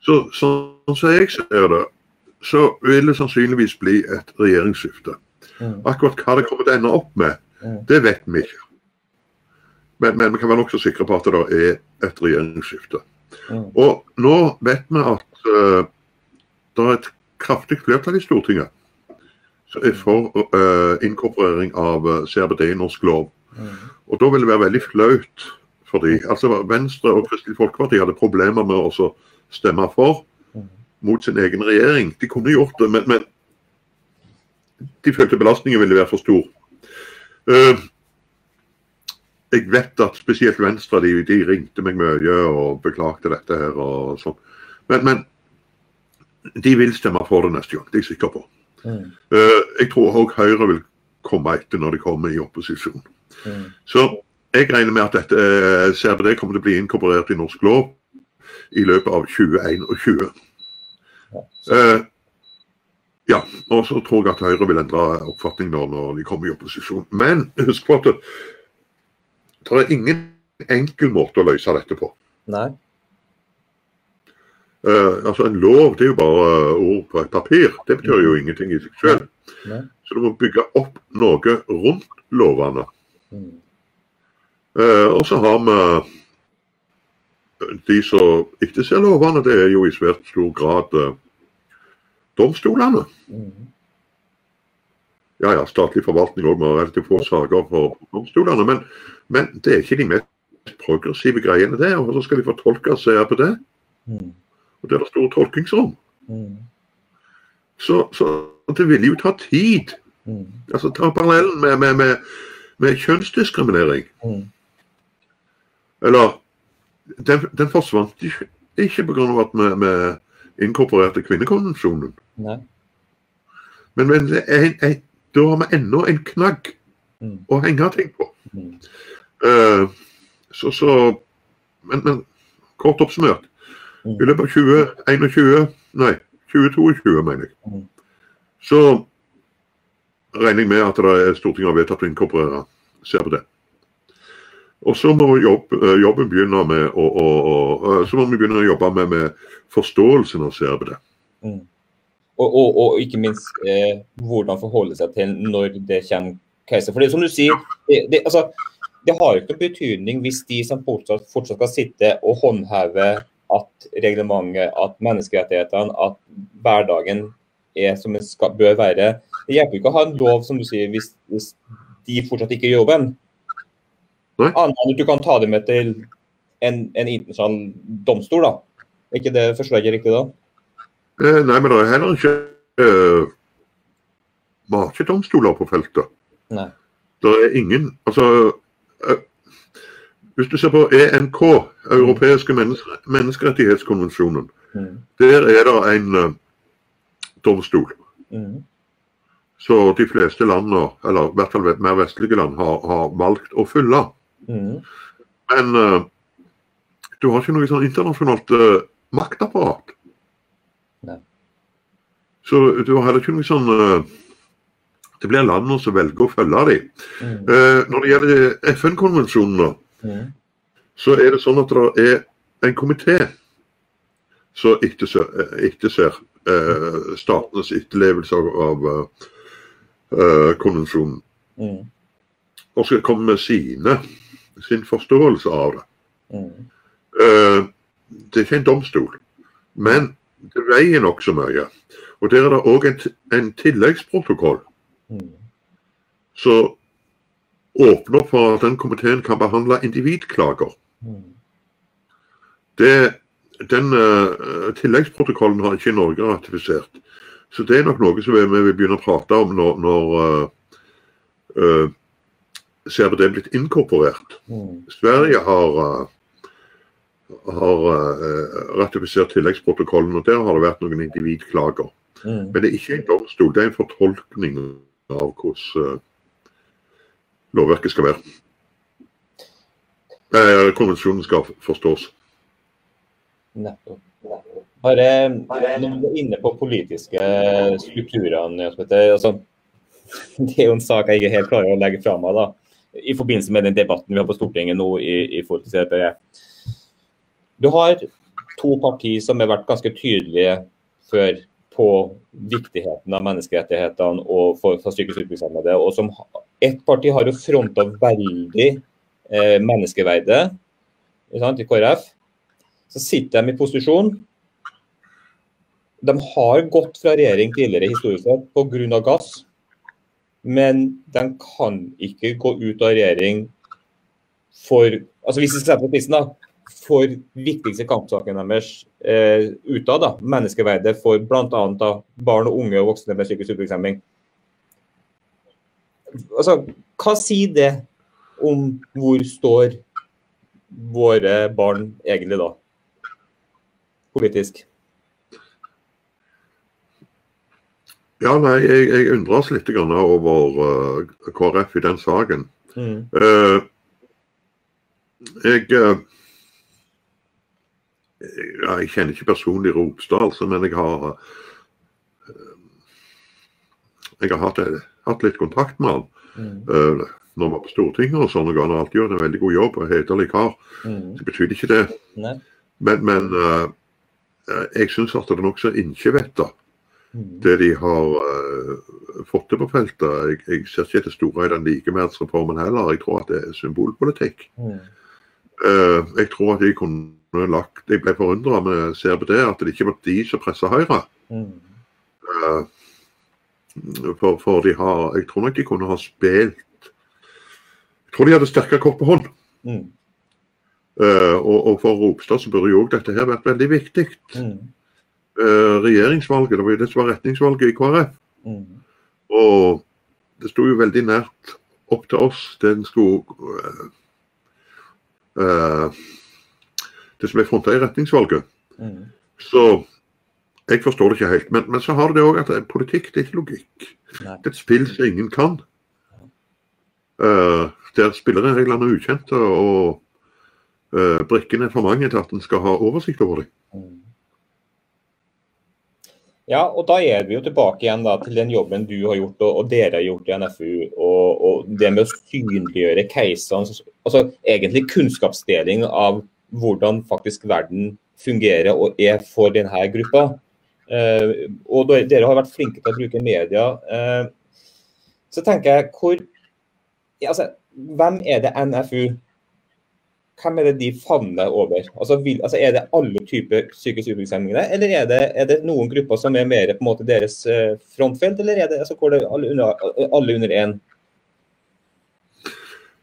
Så sånn som jeg ser det, så vil det sannsynligvis bli et regjeringsskifte. mm, Akkurat hva det kommer til å ende opp med, Mm. det vet vi ikke. Men, men vi kan være nokså sikre på at det er et regjeringsskifte. mm, Og nå vet vi at uh, det er et kraftig flertall i Stortinget for uh, inkorporering av eh, CRBD i norsk lov. mm, Og da vil det være veldig flaut for de. Altså Venstre og Kristelig Folkeparti hadde problemer med å stemme for mot sin egen regjering. De kunne gjort det, men, men de følte belastningen ville være for stor. Uh, jeg vet at spesielt Venstre de, de ringte meg mye og beklagte dette her og sånn. Men, men de vil stemme for det neste gang, det er jeg sikker på. mm, Uh, jeg tror òg Høyre vil komme etter når de kommer i opposisjon. mm. Så jeg regner med at dette uh, CRPD kommer til å bli inkorporert i norsk lov i løpet av 2021. Uh, ja, og så tror jeg at Høyre vil endre oppfatning når, når de kommer i opposisjon. Men husk på at det, det er ingen enkel måte å løse dette på. Nei. Eh, altså En lov det er jo bare ord på et papir. Det betyr jo ingenting i seg selv. Nei. Så du må bygge opp noe rundt lovene. Mm, Eh, og så har vi de som ikke ser lovene, det er jo i svært stor grad uh, domstolene. mm, Ja ja, statlig forvaltning òg med relativt få saker for domstolene. Men, men det er ikke de mest progressive greiene det. Og så skal de fortolke CRPD, mm, og det er det store tolkningsrom. mm, Så, så det vil jo ta tid. mm, Altså Ta parallellen med, med, med, med kjønnsdiskriminering. mm. Eller den, den forsvant ikke, ikke pga. at vi, vi inkorporerte kvinnekonvensjonen. Nei. Men, men det en, en, da har vi enda en knagg Mm, å henge ting på. mm, Uh, så, så men, men kort oppsummert. Mm. I løpet av 2021, nei, 2022, mener jeg. Mm. Så regner jeg med at det er Stortinget har vedtatt å inkorporere CRPD. Og så må jobb, eh, jobben begynne med å, å, å, eh, så må vi begynne å jobbe med, med forståelsen av CRPD. Mm. Og, og, og ikke minst eh, hvordan forholde seg til når det kommer caser. For det, som du sier, det, det, altså, det har jo ikke noen betydning hvis de som fortsatt, fortsatt skal sitte og håndheve at reglementet, at menneskerettighetene, at hverdagen er som den skal, bør være. Det hjelper ikke å ha en lov som du sier, hvis, hvis de fortsatt ikke gjør jobben. Annet enn at du kan ta dem med til en, en internasjonal domstol. da. Er ikke det forslaget riktig da? Eh, nei, men det er heller ikke eh, Vi har ikke domstoler på feltet. Nei. Det er ingen Altså eh, Hvis du ser på EMK, europeiske menneske, menneskerettighetskonvensjonen, Mm. der er det en uh, domstol. Mm. Så de fleste landene, eller i hvert fall mer vestlige land, har, har valgt å følge. Mm. Men uh, du har ikke noe sånn internasjonalt uh, maktapparat. Nei. Så du har heller ikke noe sånn Det blir landene som velger å følge dem. Mm. Når det gjelder FN-konvensjonene, Mm. så er det sånn at det er en komité som etterser, eh, etterser eh, statenes etterlevelse av, av eh, konvensjonen. Mm. Og skal komme med sine, sin forståelse av det. Mm. Eh, det er ikke en domstol, men det veier nokså mye. Og der er det òg en, en tilleggsprotokoll Mm. som åpner for at den komiteen kan behandle individklager. Mm. Det, den uh, tilleggsprotokollen har ikke Norge ratifisert. Så det er nok noe som vi vi vil begynne å prate om når, når uh, uh, CRPD er blitt inkorporert. Mm. Sverige har, uh, har uh, ratifisert tilleggsprotokollen, og der har det vært noen individklager. Mm. Men det er ikke en domstol, det er en fortolkning av hvordan lovverket skal være. Eh, konvensjonen skal forstås. Nettopp. Bare når vi er inne på politiske strukturene, altså, *laughs* det er jo en sak jeg ikke helt klarer å legge fra meg da, i forbindelse med den debatten vi har på Stortinget nå i, i forhold til CRPD. Du har to partier som har vært ganske tydelige før på viktigheten av menneskerettighetene og for, for psykisk utviklingshemmede. og som Ett parti har jo fronta veldig eh, menneskeverdet sant, i KrF. Så sitter de i posisjon. De har gått fra regjering tidligere historisk sett pga. gass, men de kan ikke gå ut av regjering for altså Hvis vi ser på prisen da. For viktigste kampsaken deres eh, utad. Menneskeverdet for bl.a. barn og unge og voksne med psykisk utviklingshemming. Altså, hva sier det om hvor står våre barn egentlig da? Politisk. Ja, nei, jeg, jeg undres litt over uh, KrF i den saken. Mm. Uh, jeg eh, ja, Jeg kjenner ikke personlig Ropstad, altså, men jeg har eh, Jeg har hatt, hatt litt kontakt med han Mm. Uh, når vi var på Stortinget og sånn. og Han alltid gjort en veldig god jobb og hederlig kar. Mm. Det betyr ikke det. Nei. Men, men eh, jeg syns at det er nokså innkjevetta, Mm. det de har uh, fått til på feltet. Jeg, jeg ser ikke det store i den likeverdsreformen heller. Jeg tror at det er symbolpolitikk. Mm. Uh, jeg tror at de kunne lagt Jeg ble forundra med CRPD, at det ikke var de som pressa Høyre. Mm. Eh, for, for de har Jeg tror nok de kunne ha spilt Jeg tror de hadde sterkere kort på hånd. Mm. Uh, og, og for Ropstad så burde jo òg dette her vært veldig viktig. Mm. Uh, regjeringsvalget, det var jo det som var retningsvalget i KrF. Mm. Og det sto jo veldig nært opp til oss. Den skulle uh, eh, Det som ble fronta i retningsvalget. Mm. Så jeg forstår det ikke helt. Men, men så har du det òg at politikk det er ikke logikk. Nei. Det er et spill som ingen kan. Uh, der spillereglene er ukjente, og uh, brikkene er for mange til at en skal ha oversikt over dem. Mm. Ja, og da er vi jo tilbake igjen da, til den jobben du har gjort og, og dere har gjort i NFU. Og, og det med å synliggjøre keiserne. altså egentlig kunnskapsdeling av hvordan faktisk verden fungerer og er for denne gruppa. Eh, og dere har vært flinke til å bruke media. Eh, så tenker jeg, hvor, altså, hvem er det NFU hvem er det de favner over? Altså, vil, altså, er det alle typer psykisk utviklingshemmede, eller er det, er det, noen grupper som er mer på en måte deres uh, frontfelt, eller er det, altså, det alle under, alle under én?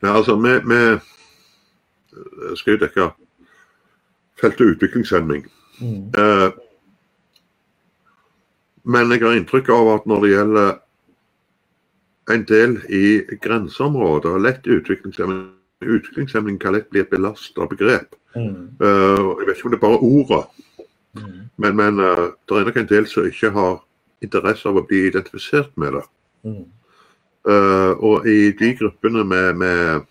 Ja, altså, vi, skal jo dekke feltet utviklingshemming. Mm. Uh, men jeg har inntrykk av at når det gjelder en del i grenseområder, lett utviklingshemming utviklingshemming kan lett bli et belasta begrep. Mm. Uh, jeg vet ikke om det er bare ordet, mm. men, men uh, det er nok en del som ikke har interesse av å bli identifisert med det. Mm. Uh, og i de gruppene med, med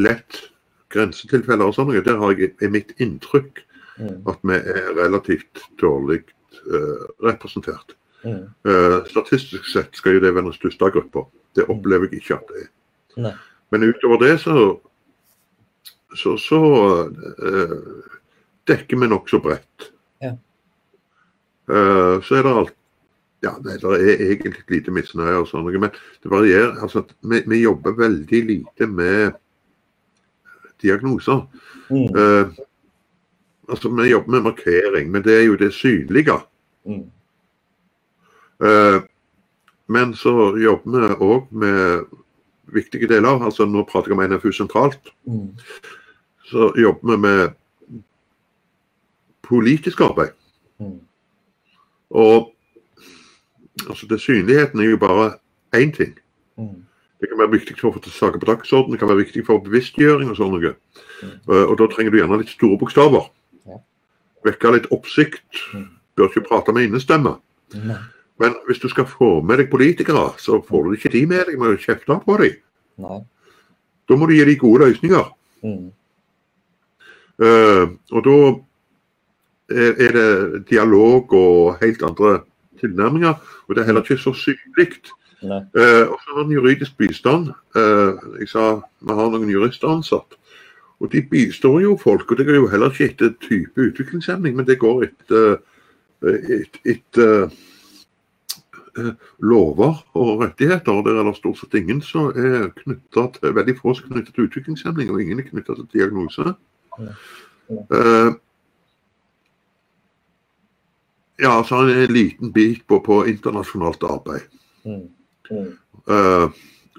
lett grensetilfeller og sånn, der har jeg i mitt inntrykk mm. at vi er relativt dårlig representert. Mm. statistisk sett skal jo det være den største gruppa. Det opplever jeg ikke at det er. Nei. Men utover det så så, så uh, dekker vi nokså bredt. Ja. Uh, så er det alt ja, nei, det er egentlig lite misnøye og sånn, men det varierer. altså vi, vi, jobber veldig lite med diagnoser. Mm. Uh, altså Vi jobber med markering, men det er jo det synlige. Mm. Uh, men så jobber vi òg med viktige deler. altså Nå prater jeg om NFU sentralt. Mm. Så jobber vi med politisk arbeid. Mm. Og altså det synligheten er jo bare én ting. Mm. Det kan være viktig for å få saker på dagsordenen, det kan være viktig for bevisstgjøring og sånn noe. Mm. Uh, og da trenger du gjerne litt store bokstaver. Vekke litt oppsikt. Mm. Bør ikke prate med innestemme. Men hvis du skal få med deg politikere, så får du ikke de med deg med å kjefte på dem. Nei. Da må du gi dem gode løsninger. Mm. Uh, og da er, er, det dialog og helt andre tilnærminger. Og det er heller ikke så synlig. Uh, og så har vi juridisk bistand. Uh, jeg sa vi har noen jurister ansatt. Og de bistår jo folk. Og det går jo heller ikke etter type utviklingshemming, men det går etter, et, et, et, lover og rettigheter. og Der er det stort sett ingen som er knytta til veldig få som er knyttet til utviklingshemming, og ingen er knytta til diagnose. Ja. ja, så har jeg en liten bit på, på internasjonalt arbeid. Uh,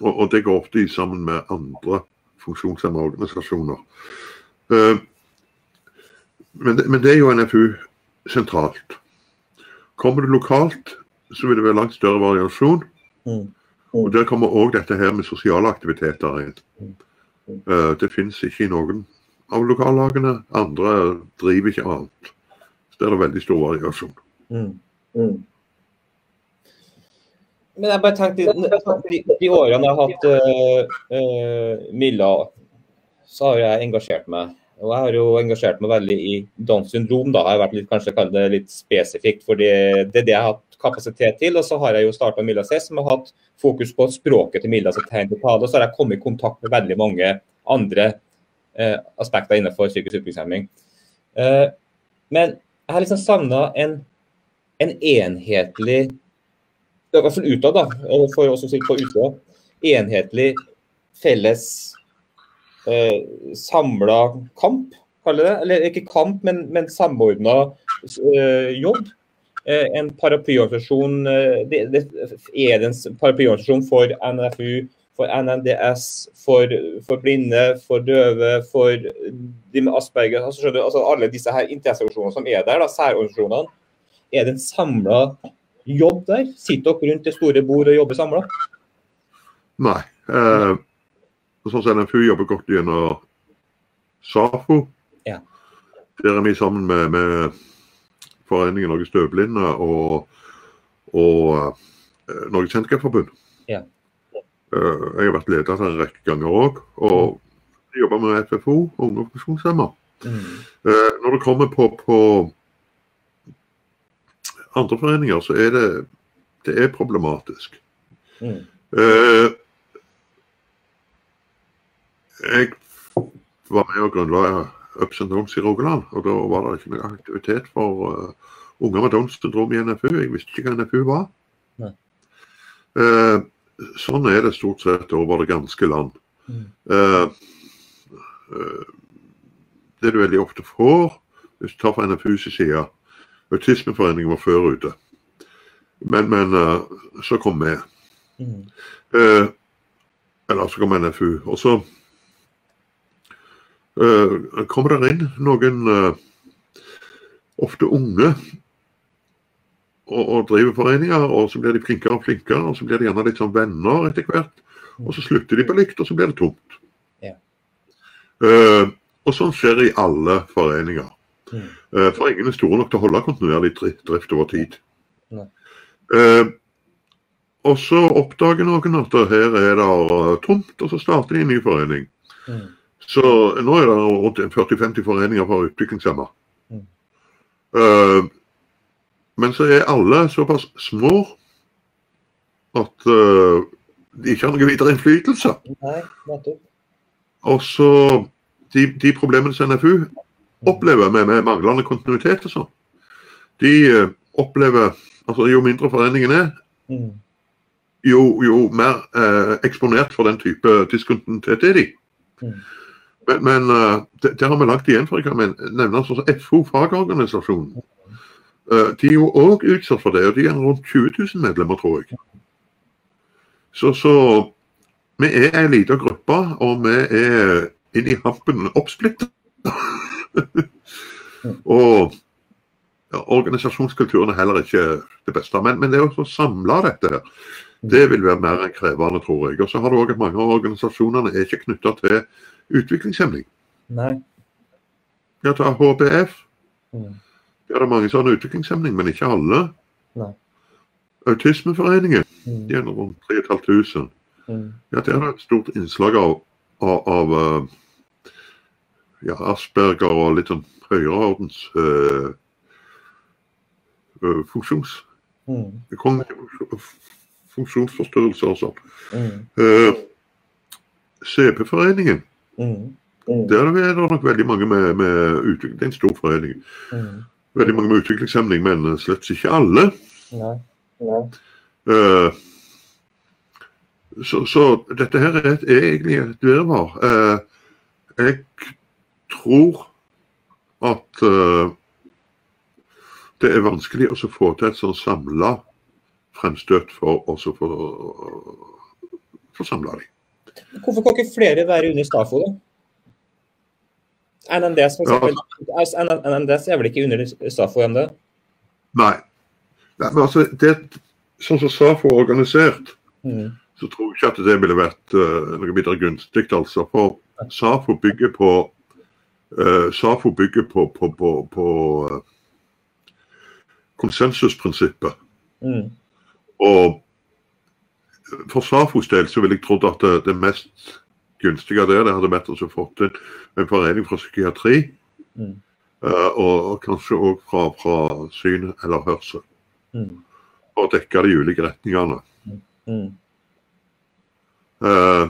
og, og, det går ofte sammen med andre funksjonshemmede organisasjoner. Uh, men, det, men det er jo NFU sentralt. Kommer du lokalt, så vil det være langt større variasjon. Mm. Og Der kommer òg dette her med sosiale aktiviteter inn. Uh, det finnes ikke i noen av lokallagene. Andre driver ikke annet. Så det er det veldig stor variasjon. Mm. mm. Men jeg bare tenkte, de, de årene jeg har hatt uh, uh, Milla, så har jeg engasjert meg. Og jeg har jo engasjert meg veldig i Downs syndrom. da. Jeg har vært litt, kanskje kalt det litt spesifikt, for det, det er det jeg har hatt kapasitet til. Og så har jeg jo starta Milla C, som har hatt fokus på språket til Milla som tegn til tale. Og så har jeg kommet i kontakt med veldig mange andre uh, aspekter innenfor psykisk utviklingshemming. Men jeg har liksom savna en, en, enhetlig I hvert fall utad, da, for oss som sitter på utsida. Enhetlig, felles, eh, samla kamp, kaller det. Eller ikke kamp, men, men samordna eh, jobb Eh, en paraplyorganisasjon eh, det, det er det en paraplyorganisasjon for NFU, for NNDS, for, for, blinde, for døve, for de med Asperger. Altså, altså alle disse her interesseorganisasjonene som er der, da, særorganisasjonene. Er det en samla jobb der? Sitter dere rundt det store bordet og jobber samla? Nei. Eh, sånn som NFU jobber godt gjennom SAFO. Ja. Der er vi sammen med, med Foreningen Norges døvblinde og, og uh, Norges Handikapforbund. Ja. Uh, jeg har vært leder der en rekke ganger òg. Og jobber med FFO, unge funksjonshemma. Mm. Uh, når det kommer på, på andre foreninger så er det, det er problematisk. Mm. Eh, jeg var med og grunnla Ups and Downs i Rogaland, og da var det ikke noe aktivitet for uh, unger med Downs syndrom i NFU. Jeg visste ikke hva NFU var. Eh, sånn er det stort sett over det ganske land. Mm. Det du veldig ofte får, hvis du tar fra NFUs side Autismeforeningen var før ute. Men, men eh, så kom vi. Mm. Eh, eller så kom NFU. Og så eh, kommer det inn noen eh, ofte unge og, og driver foreninger, og så blir de flinkere og flinkere, og så blir de gjerne litt sånn venner etter hvert. Og så slutter de på likt, og så blir det tomt. Ja. Eh, og sånn skjer i alle foreninger. Mm. For ingen er store nok til å holde kontinuerlig drift over tid. Mm. Eh, og så oppdager noen at her er det tomt, og så starter de en ny forening. Mm. Så nå er det rundt 40-50 foreninger for utviklingshemma. Mm. Eh, men så er alle såpass små at uh, de ikke har noe videre innflytelse. Nei, nettopp. Og så de, de problemene som NFU opplever med, med manglende kontinuitet og sånn, de eh, opplever altså Jo mindre foreningen er, Mm. jo, jo mer eh, eksponert for den type diskontinuitet er de. Mm. Men, men eh, det, det har vi lagt igjen for. Jeg kan nevne altså FO, fagorganisasjonen. Eh, de er jo òg utsatt for det, og de er rundt 20 000 medlemmer, tror jeg. Så, så vi er ei lita gruppe, og vi er inni hampen oppsplitta. *laughs* *laughs* og ja, organisasjonskulturen er heller ikke det beste. Men, men det å samle dette her, det vil være mer enn krevende, tror jeg. Og så har du òg at mange av organisasjonene er ikke knytta til utviklingshemming. Nei. Ja, ta HBF. Mm. Der er mange som har utviklingshemming, men ikke alle. Nei. Autismeforeningen, Mm. de er rundt 3500. Mm. Ja, der er det et stort innslag av, av, av eh, ja, Asperger og litt sånn høyreordens uh, funksjons... Mm. funksjonsforstyrrelser og sånn. Mm. Eh, CP-foreningen, Mm. Mm. der er det nok veldig mange med, med utvikling. Det er en stor forening. Mm. Veldig mange med utviklingshemning, men slett ikke alle. Nei. Nei. Uh, så, så dette her er, et, er egentlig et virvar. Uh, jeg tror at uh, det er vanskelig å få til et sånn samla fremstøt for å få samla dem. Hvorfor kan ikke flere være under Stafo, da? NNDS, for eksempel. Ja. NNDS er vel ikke under Stafo ennå? Nei. Nei men altså, det, sånn som Stafo er organisert, Mm. så tror jeg ikke at det ville vært uh, noe videre gunstig. altså. For SAFO bygger på SAFO bygger på, på, på, på eh, konsensusprinsippet. Mm. Og for SAFOs del så ville jeg trodd at det, det mest gunstige der det hadde vært å få til en forening fra psykiatri. Mm. eh, og, og kanskje òg fra, fra syn eller hørsel. Mm. Og dekke de ulike retningene. Mm. Eh,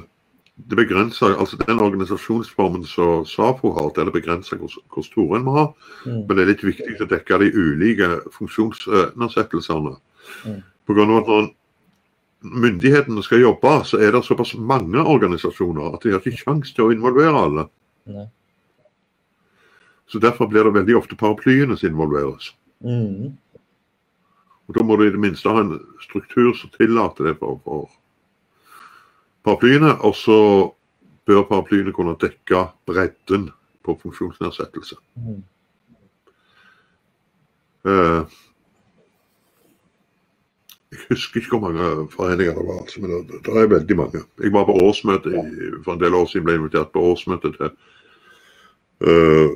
det begrenser, altså Den organisasjonsformen som SAFO har, det er begrensa hvor, hvor store en må ha. Mm. Men det er litt viktig å dekke de ulike funksjonsundersettelsene. Mm. På grunn av at når myndighetene skal jobbe, så er det såpass mange organisasjoner at de har ikke sjanse til å involvere alle. Nei. Så Derfor blir det veldig ofte paraplyene som involveres. Mm. Og Da må du i det minste ha en struktur som tillater det for, for paraplyene. Og så bør paraplyene kunne dekke bredden på funksjonsnedsettelse. Mm. Uh, jeg husker ikke hvor mange foreninger det var, altså, men det, det er veldig mange. Jeg var på årsmøte for en del år siden ble invitert på årsmøte til uh,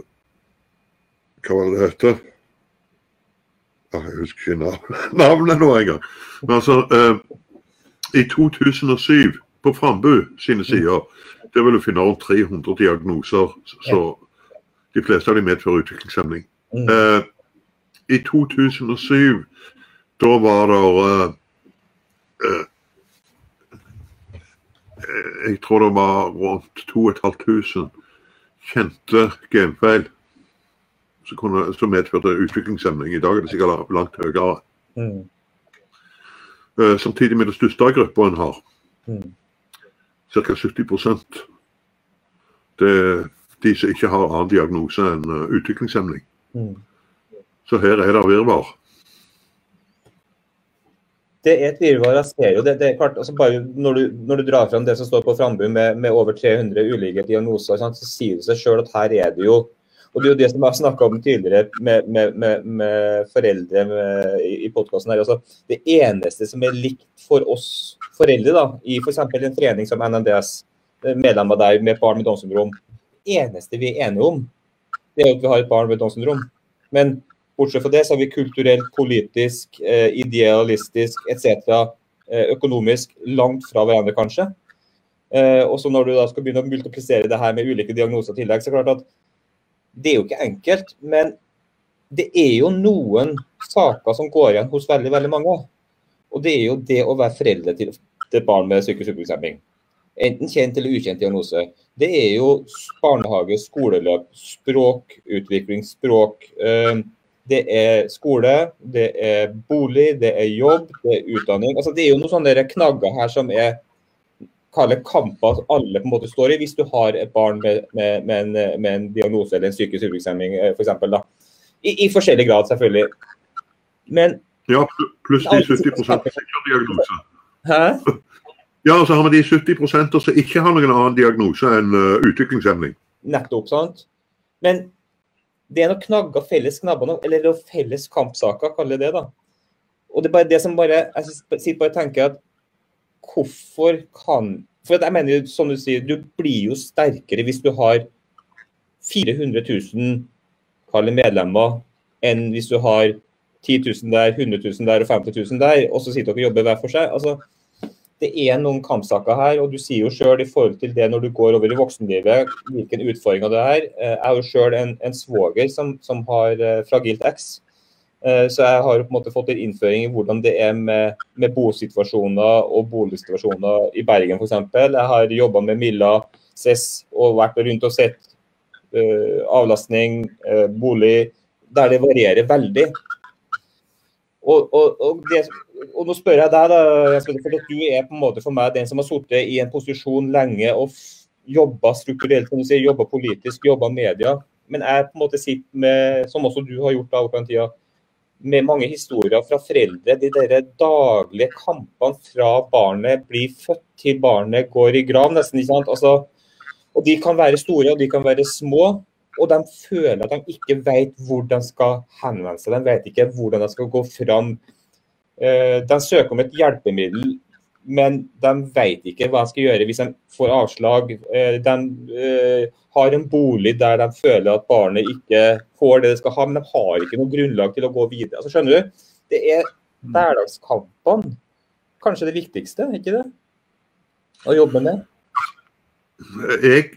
Hva var det det heter? Ah, jeg husker ikke navnet, *laughs* navnet nå engang. Men altså uh, I 2007, på Frambu sine sider, der vil du finne rundt 300 diagnoser. Så de fleste av dem medfører utviklingshemning. Mm. Eh, i 2007, da var det uh, uh, Jeg tror det var rundt 2500 kjente genfeil som, kunne, som medførte utviklingshemning. I dag er det sikkert langt høyere. Mm. Uh, samtidig med det største gruppa en har, mm. Ca. 70 det er de som ikke har annen diagnose enn uh, utviklingshemning. Mm. Så her er det virvar. Det er et virvar. Jeg ser jo det. det er klart, altså bare når du, når du, drar fram det som står på Frambu med, med, over 300 ulike diagnoser, sant, så sier det seg sjøl at her er det jo og Det er jo det som jeg har snakka om tidligere med, med, med, med foreldre i, i podkasten. Altså, det eneste som er likt for oss foreldre, da, i f.eks. en forening som NNDS, medlem medlemmer der med barn med Downs syndrom, eneste vi er enige om, det er at vi har et barn med Downs syndrom. Men bortsett fra det, så er vi kulturelt, politisk, eh, idealistisk etc. Eh, økonomisk langt fra hverandre, kanskje. Eh, og så når du da skal begynne å multiplisere det her med ulike diagnoser i tillegg, så er det klart at det er jo ikke enkelt, men det er jo noen saker som går igjen hos veldig veldig mange. Og det er jo det å være foreldre til, et barn med psykisk utviklingshemming. Enten kjent eller ukjent diagnose. Det er jo barnehage, skoleløp, språkutvikling, språk. Det er skole, det er bolig, det er jobb, det er utdanning. Altså, det er jo noen sånne knagger her som er kaller kamper alle på en måte står i, hvis du har et barn med, med, med, en, med en, diagnose eller en psykisk utviklingshemming eh, f.eks. I, I forskjellig grad, selvfølgelig. Men Ja, pluss de 70 som ikke har diagnose. Hæ? *laughs* Ja, og så har vi de 70% som ikke har noen annen diagnose enn uh, utviklingshemning. Nettopp, sant. Men det er noen knagger, felles knabber, eller felles kampsaker, kaller det da. Og det er bare det som bare Jeg sitter bare og tenker at hvorfor kan For jeg mener jo, som du sier, du blir jo sterkere hvis du har 400 000 medlemmer enn hvis du har 10 000 der, 100 000 der og 50 000 der, og så sitter dere og jobber hver for seg. altså det er noen kampsaker her, og du sier jo selv i forhold til det når du går over i voksenlivet, hvilken utfordring det er. Eh, jeg er jo selv en, en svoger som, som har eh, fragilt X. Eh, så jeg har på en måte fått en innføring i hvordan det er med, med bosituasjoner og boligsituasjoner i Bergen f.eks. Jeg har jobba med Milla CES og vært rundt og sett uh, avlastning, uh, bolig, der det varierer veldig. Og, og, og, det, og, nå spør jeg deg, da, for at du er på en måte for meg den som har sittet i en posisjon lenge og jobba strukturelt, som du sier, jobba politisk, jobba media. Men jeg på en måte sitter med, som også du har gjort da, opp tida, med mange historier fra foreldre. De der daglige kampene fra barnet blir født til barnet går i grav, nesten. ikke sant? Altså, og De kan være store og de kan være små. Og de føler at de ikke vet hvor de skal henvende seg. De vet ikke hvordan de skal gå fram. Eh, de søker om et hjelpemiddel, men de vet ikke hva de skal gjøre hvis de får avslag. Eh, de eh, har en bolig der de føler at barnet ikke får det det skal ha, men de har ikke noe grunnlag til å gå videre. Altså, skjønner du? Det er hverdagskampene kanskje det viktigste, ikke det? Å jobbe med. Jeg,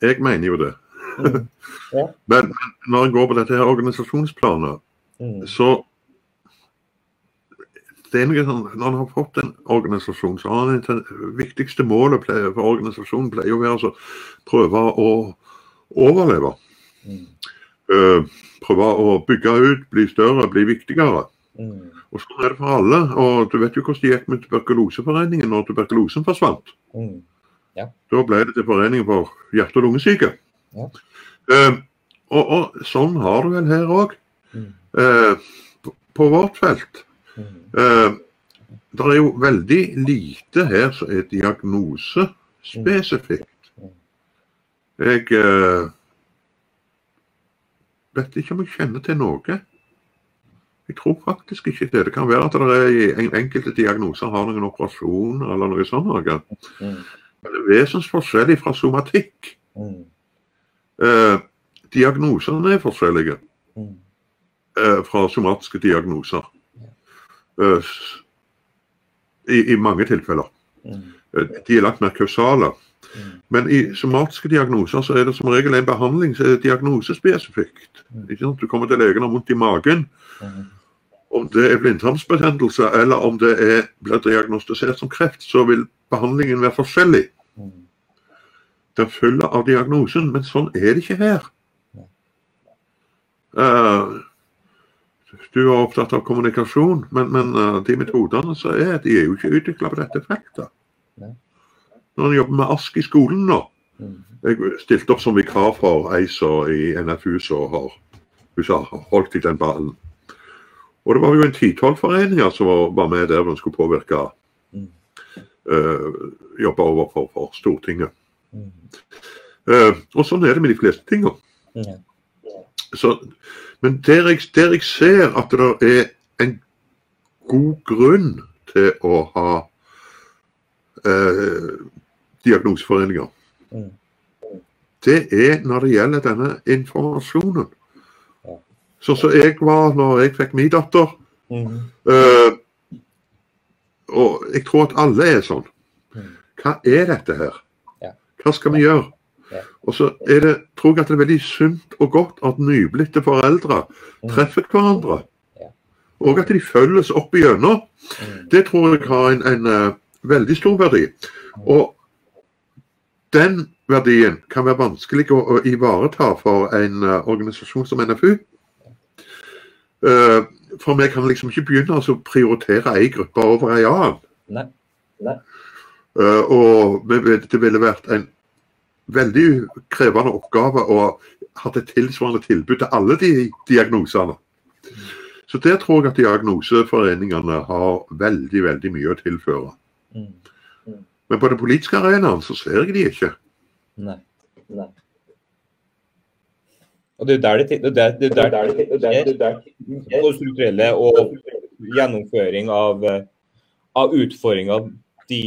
jeg mener jo det. Mm. Ja. Men når en går på dette her organisasjonsplanet, mm. så Når en har fått en organisasjon, så har en det viktigste målet for organisasjonen pleier å være å prøve å overleve. Mm. Uh, prøve å bygge ut, bli større, bli viktigere. Mm. Og Sånn er det for alle. og Du vet jo hvordan det gikk med Tuberkuloseforeningen når tuberkulosen forsvant. Mm. Ja. Da ble det til Foreningen for hjerte- og lungesyke. Ja. Uh, og, og, sånn har du vel her òg. Uh, mm. på, på vårt felt. Uh, det er jo veldig lite her som er diagnosespesifikt. Jeg uh, vet ikke om jeg kjenner til noe. Jeg tror faktisk ikke det. Det kan være at det er en, enkelte diagnoser har noen operasjon eller noe sånt. Men det er vesensforskjellig fra somatikk. Uh, diagnosene er forskjellige uh, fra somatiske diagnoser. I, i mange tilfeller. Mm. De er langt mer kausale. Mm. Men i somatiske diagnoser så er det som regel en behandling som er diagnosespesifikt. Mm. Du kommer til legen og har vondt i magen. Mm. Om det er blindtarmsbetennelse eller om det er, blir diagnostisert som kreft, så vil behandlingen være forskjellig. Den følger av diagnosen, men sånn er det ikke her. Uh, du er opptatt av kommunikasjon, men, men uh, de metodene som er, de er jo ikke utvikla på dette feltet. Når en jobber med ASK i skolen nå Mm. Jeg stilte opp som vikar for ei som i NFU som har hun holdt i den ballen. Og det var jo en ti-tolv foreninger som var- med der de skulle påvirke eh, Jobbe overfor for Stortinget. Eh, og sånn er det med de fleste ting. Ja. Så, men der jeg, der jeg ser at det er en god grunn til å ha uh, diagnoseforeninger, Mm. det er når det gjelder denne informasjonen. Ja. Sånn som jeg var når jeg fikk min datter. Mm. Uh, og jeg tror at alle er sånn. Mm. Hva er dette her? Hva skal vi gjøre? Og så er det, tror jeg at det er veldig sunt og godt at nyblitte foreldre Mm. treffer hverandre. Og at de følges opp igjennom. Mm. Det tror jeg har en, en eh, veldig stor verdi. Og den verdien kan være vanskelig å, å ivareta for en uh, organisasjon som NFU. Uh, for vi kan liksom ikke begynne å prioritere ei gruppe over ei annen. Nei. Eh, og det ville vært en veldig krevende oppgave å ha et tilsvarende tilbud til alle de diagnosene. Så der tror jeg at diagnoseforeningene har veldig, veldig mye å tilføre. Mm. Men på den politiske arenaen så ser jeg de ikke. Nei. Nei. Og det er der det skjer. er er er er både strukturelle og gjennomføring av, eh, av utfordringer de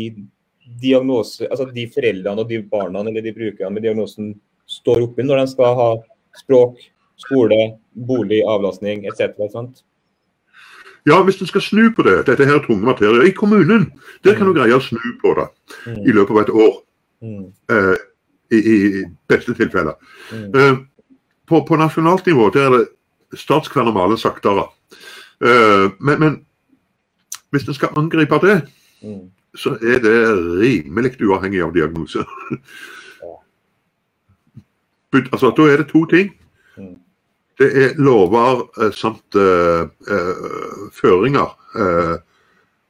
diagnose, altså de foreldrene og de barna eller de brukerne med diagnosen står oppi når de skal ha språk, skole, bolig, avlastning etc. Sant? Ja, hvis en skal snu på det, dette her er tunge materier, i kommunen, der kan du greie å snu på det i løpet av et år. Mm. eh, i, I beste tilfelle. Mm. Eh, på, på nasjonalt nivå der er det statskvernemale saktere. Eh, men, men hvis en skal angripe det, Mm. Så er det rimelig uavhengig av diagnose. Altså, da er det to ting. Mm. Det er lover eh, samt eh, eh, føringer. eh,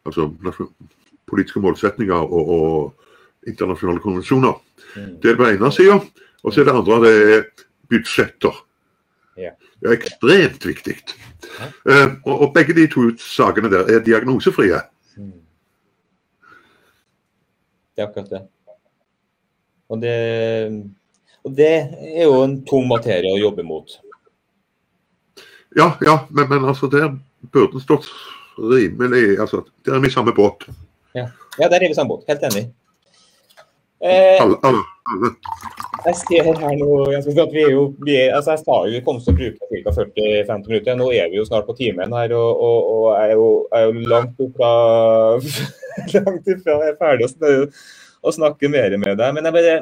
altså politiske målsetninger og, og internasjonale konvensjoner. Mm. Det er det på ene sida. Og så er det andre det er budsjetter. Det er ekstremt viktig. Eh, og, og begge de to sakene der er diagnosefrie. Mm. Det er akkurat det. Og det, og det er jo en tung materie å jobbe mot. Ja, ja, men, men altså der burde den stått rimelig altså, Der er vi i samme båt. Ja, der er vi samme båt. Helt enig. Eh, Alle, alle, alle. jeg ser her nå jeg at vi er jo, vi er, altså Jeg sa jo vi kom til å bruke ca. 40-50 minutter. Nå er vi jo snart på timen her, og, og, og jeg, er jo, jeg er jo langt ifra *laughs* langt ifra jeg er ferdig å sn- å snakke mer med deg. Men jeg bare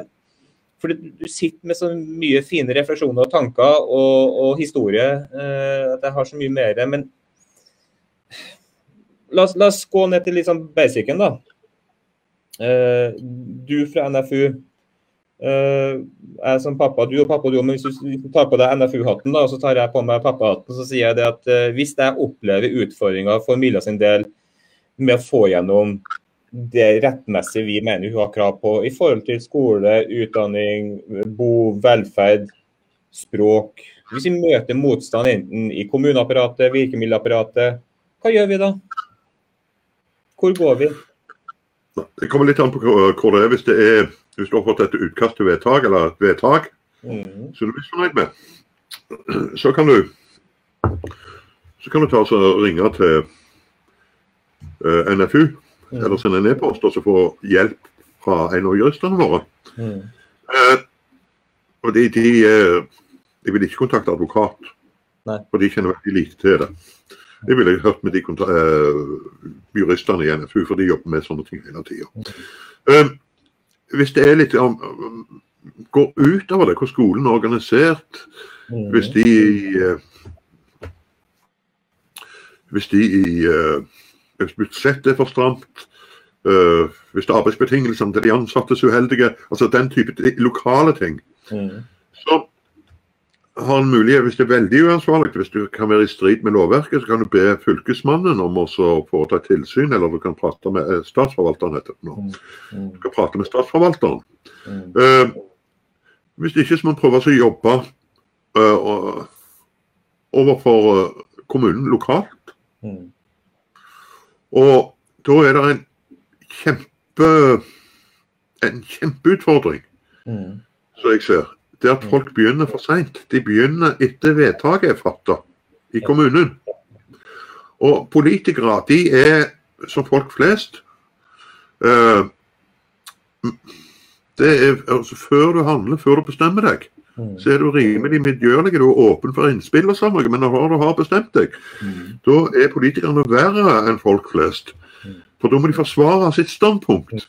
for du du sitter med så mye fine refleksjoner og tanker og, og historie eh, at jeg har så mye mer. Men la oss, la oss gå ned til liksom basicen, da. Eh, du fra NFU. eh, jeg som pappa, du og pappa, du, men hvis du, tar på deg NFU-hatten, da, og så tar jeg på meg pappahatten, så sier jeg det at eh, hvis jeg opplever utfordringer for Mila sin del med å få gjennom det rettmessige vi mener hun har krav på i forhold til skole, utdanning, bo, velferd, språk. Hvis vi møter motstand enten i kommuneapparatet, virkemiddelapparatet, hva gjør vi da? Hvor går vi? Det kommer litt an på hvor det er. Hvis det er hvis du har fått et utkast til vedtak, eller et vedtak Mm. som du er misfornøyd med, *clears throat* så kan du så kan du ta og ringe til uh, NFU Mm. eller sende en e-post og så få hjelp fra en av juristene våre. Mm. Uh, og de, de, eh, de vil ikke kontakte advokat, Nei. for de kjenner veldig lite til det. Det ville jeg hørt med de eh, juristene i NFU, for de jobber med sånne ting hele tida. Eh, hvis det er litt om, går utover det, hvor skolen er organisert, Mm. hvis de uh, Hvis de i uh, Hvis budsjettet er for stramt, uh, hvis arbeidsbetingelsene til de ansatte er uheldige, altså den type lokale ting, Mm. så har en mulighet, hvis det er veldig uansvarlig, hvis du kan være i strid med lovverket, så kan du be fylkesmannen om å foreta tilsyn, eller du kan prate med eh, statsforvalteren heter det nå. Mm. Du kan prate med statsforvalteren. Mm. Uh, hvis ikke så må man prøve å jobbe uh, overfor kommunen lokalt. Mm. Og da er det en kjempe en kjempeutfordring, Mm. som jeg ser. Det at folk begynner for seint. De begynner etter vedtaket er fatta i kommunen. Og politikere, de er som folk flest. eh, det er, altså, før du handler, før du bestemmer deg, Mm. så er du rimelig medgjørlig. Du er åpen for innspill og sånn, men når du har bestemt deg, Mm. da er politikerne verre enn folk flest. For da må de forsvare sitt standpunkt.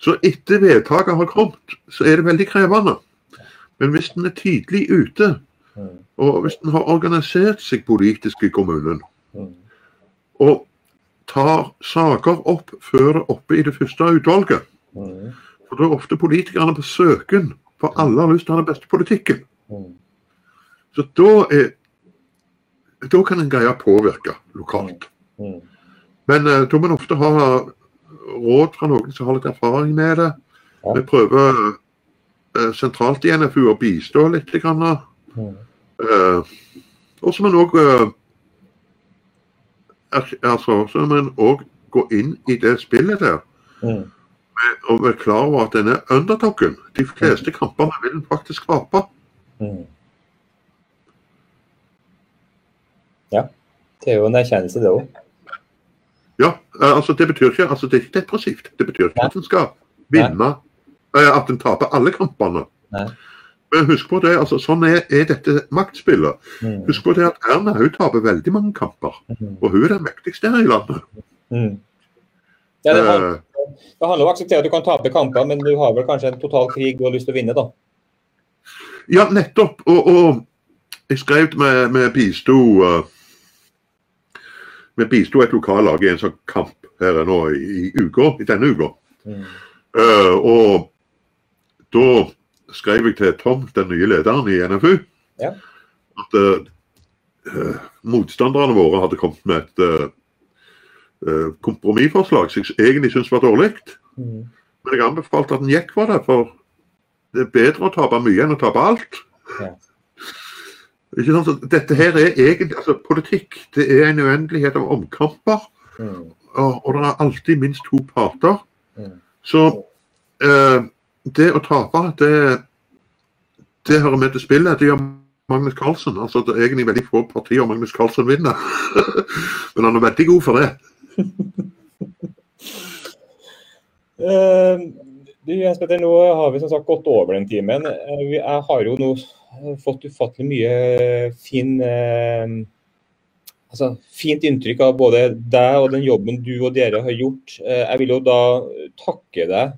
Så etter vedtaket har kommet, så er det veldig krevende. Men hvis den er tidlig ute, Mm. og hvis den har organisert seg politisk i kommunen, Mm. og tar saker opp før det er oppe i det første utvalget, Mm. for da er ofte politikerne på søken, for alle har lyst til å ha den beste politikken. Så da er da kan en greie påvirke lokalt. Men eh, da må en ofte ha råd fra noen som har litt erfaring med det. Vi prøver sentralt i NFU å bistå litt. Grann, Mm. uh, og så må en òg altså, så må en òg gå inn i det spillet der Mm. og være klar over at denne underdoggen De fleste kampene vil en faktisk tape. Mm. Ja. Det er jo en erkjennelse, det òg. Ja, eh, altså det betyr ikke altså det er ikke depressivt. Det betyr ikke at en skal vinne, eh, at en taper alle kampene. Nei. Men husk på det, altså sånn er, er dette maktspillet. Mm. Husk på det at Erna hun taper veldig mange kamper, Mm. og hun er den mektigste her i landet. Mm. Ja, det, handler, Eh, det handler om å akseptere at du kan tape kamper, men du har vel kanskje en total krig du har lyst til å vinne, da. ja, nettopp. Og, og jeg skrev med, med bisto eh, Vi bisto et lokallag i en sånn kamp her nå i, i uka, i denne uka. Mm. Eh, og da skrev jeg til Tom, den nye lederen i NFU, Ja. at uh, motstanderne våre hadde kommet med et eh, kompromissforslag som jeg egentlig syntes var dårlig. Mm. Men jeg anbefalte at en gikk for det, for det er bedre å tape mye enn å tape alt. Ja. Ikke sant? Så Dette her er egentlig altså Politikk det er en uendelighet av omkamper, Mm. og, og det er alltid minst to parter. Mm. Så eh, det å tape, det, det hører med til spillet. Det gjør Magnus Carlsen. Altså, det er egentlig veldig få partier Magnus Carlsen vinner. *laughs* Men han er veldig god for det. *laughs* Eh, du, Jens Petter, nå har vi som sagt gått over den timen. Eh, Jeg har jo nå fått ufattelig mye fin eh, altså, fint inntrykk av både deg og den jobben du og dere har gjort. Jeg vil jo da takke deg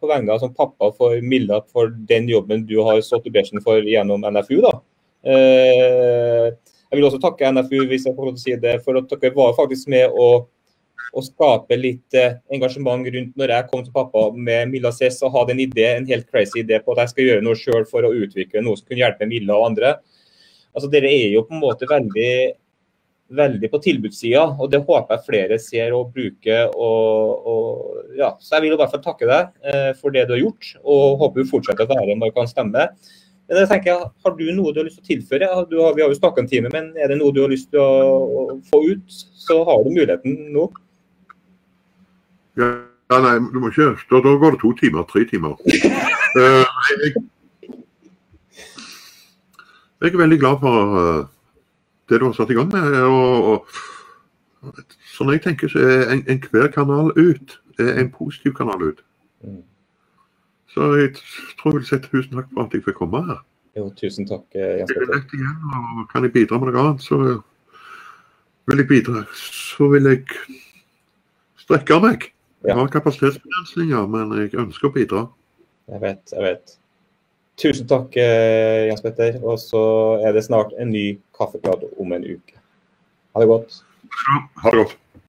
på vegne av som pappa for Milla for den jobben du har stått i bresjen for gjennom NFU. da. Eh, Jeg vil også takke NFU hvis jeg får lov til å si det, for at dere var faktisk med å å skape litt eh, engasjement rundt når jeg kom til pappa med Milla Cess og hadde en idé, en helt crazy idé på at jeg skal gjøre noe sjøl for å utvikle noe som kunne hjelpe Milla og andre. Altså Dere er jo på en måte veldig veldig på tilbudssida, og det håper jeg flere ser og bruker. Og, og, ja. Så jeg vil i hvert fall takke deg eh, for det du har gjort, og håper du fortsetter å være når du kan stemme. Men jeg tenker, Har du noe du har lyst til å tilføre? Du har, vi har jo snakka en time, men er det noe du har lyst til å, å få ut, så har du muligheten nå. Ja, nei, du må ikke Da, da går det to timer, tre timer. Uh, *laughs* jeg, jeg er veldig glad for eh, det du har satt i gang med. Og, og, sånn jeg tenker, så er en- hver kanal ut er en positiv kanal ut. Mm. Så jeg tror jeg vil si tusen takk for at jeg fikk komme her. Jo, tusen takk, eh, Jens Er det lett igjen, og kan jeg bidra med noe annet, så vil jeg bidra. Så vil jeg strekke meg. Jeg har kapasitetsbegrensninger, men jeg ønsker å bidra. Jeg vet, jeg vet. Tusen takk, eh, Jens Petter. Og så er det snart en ny kaffeprat om en uke. Ha det godt. Ha det godt.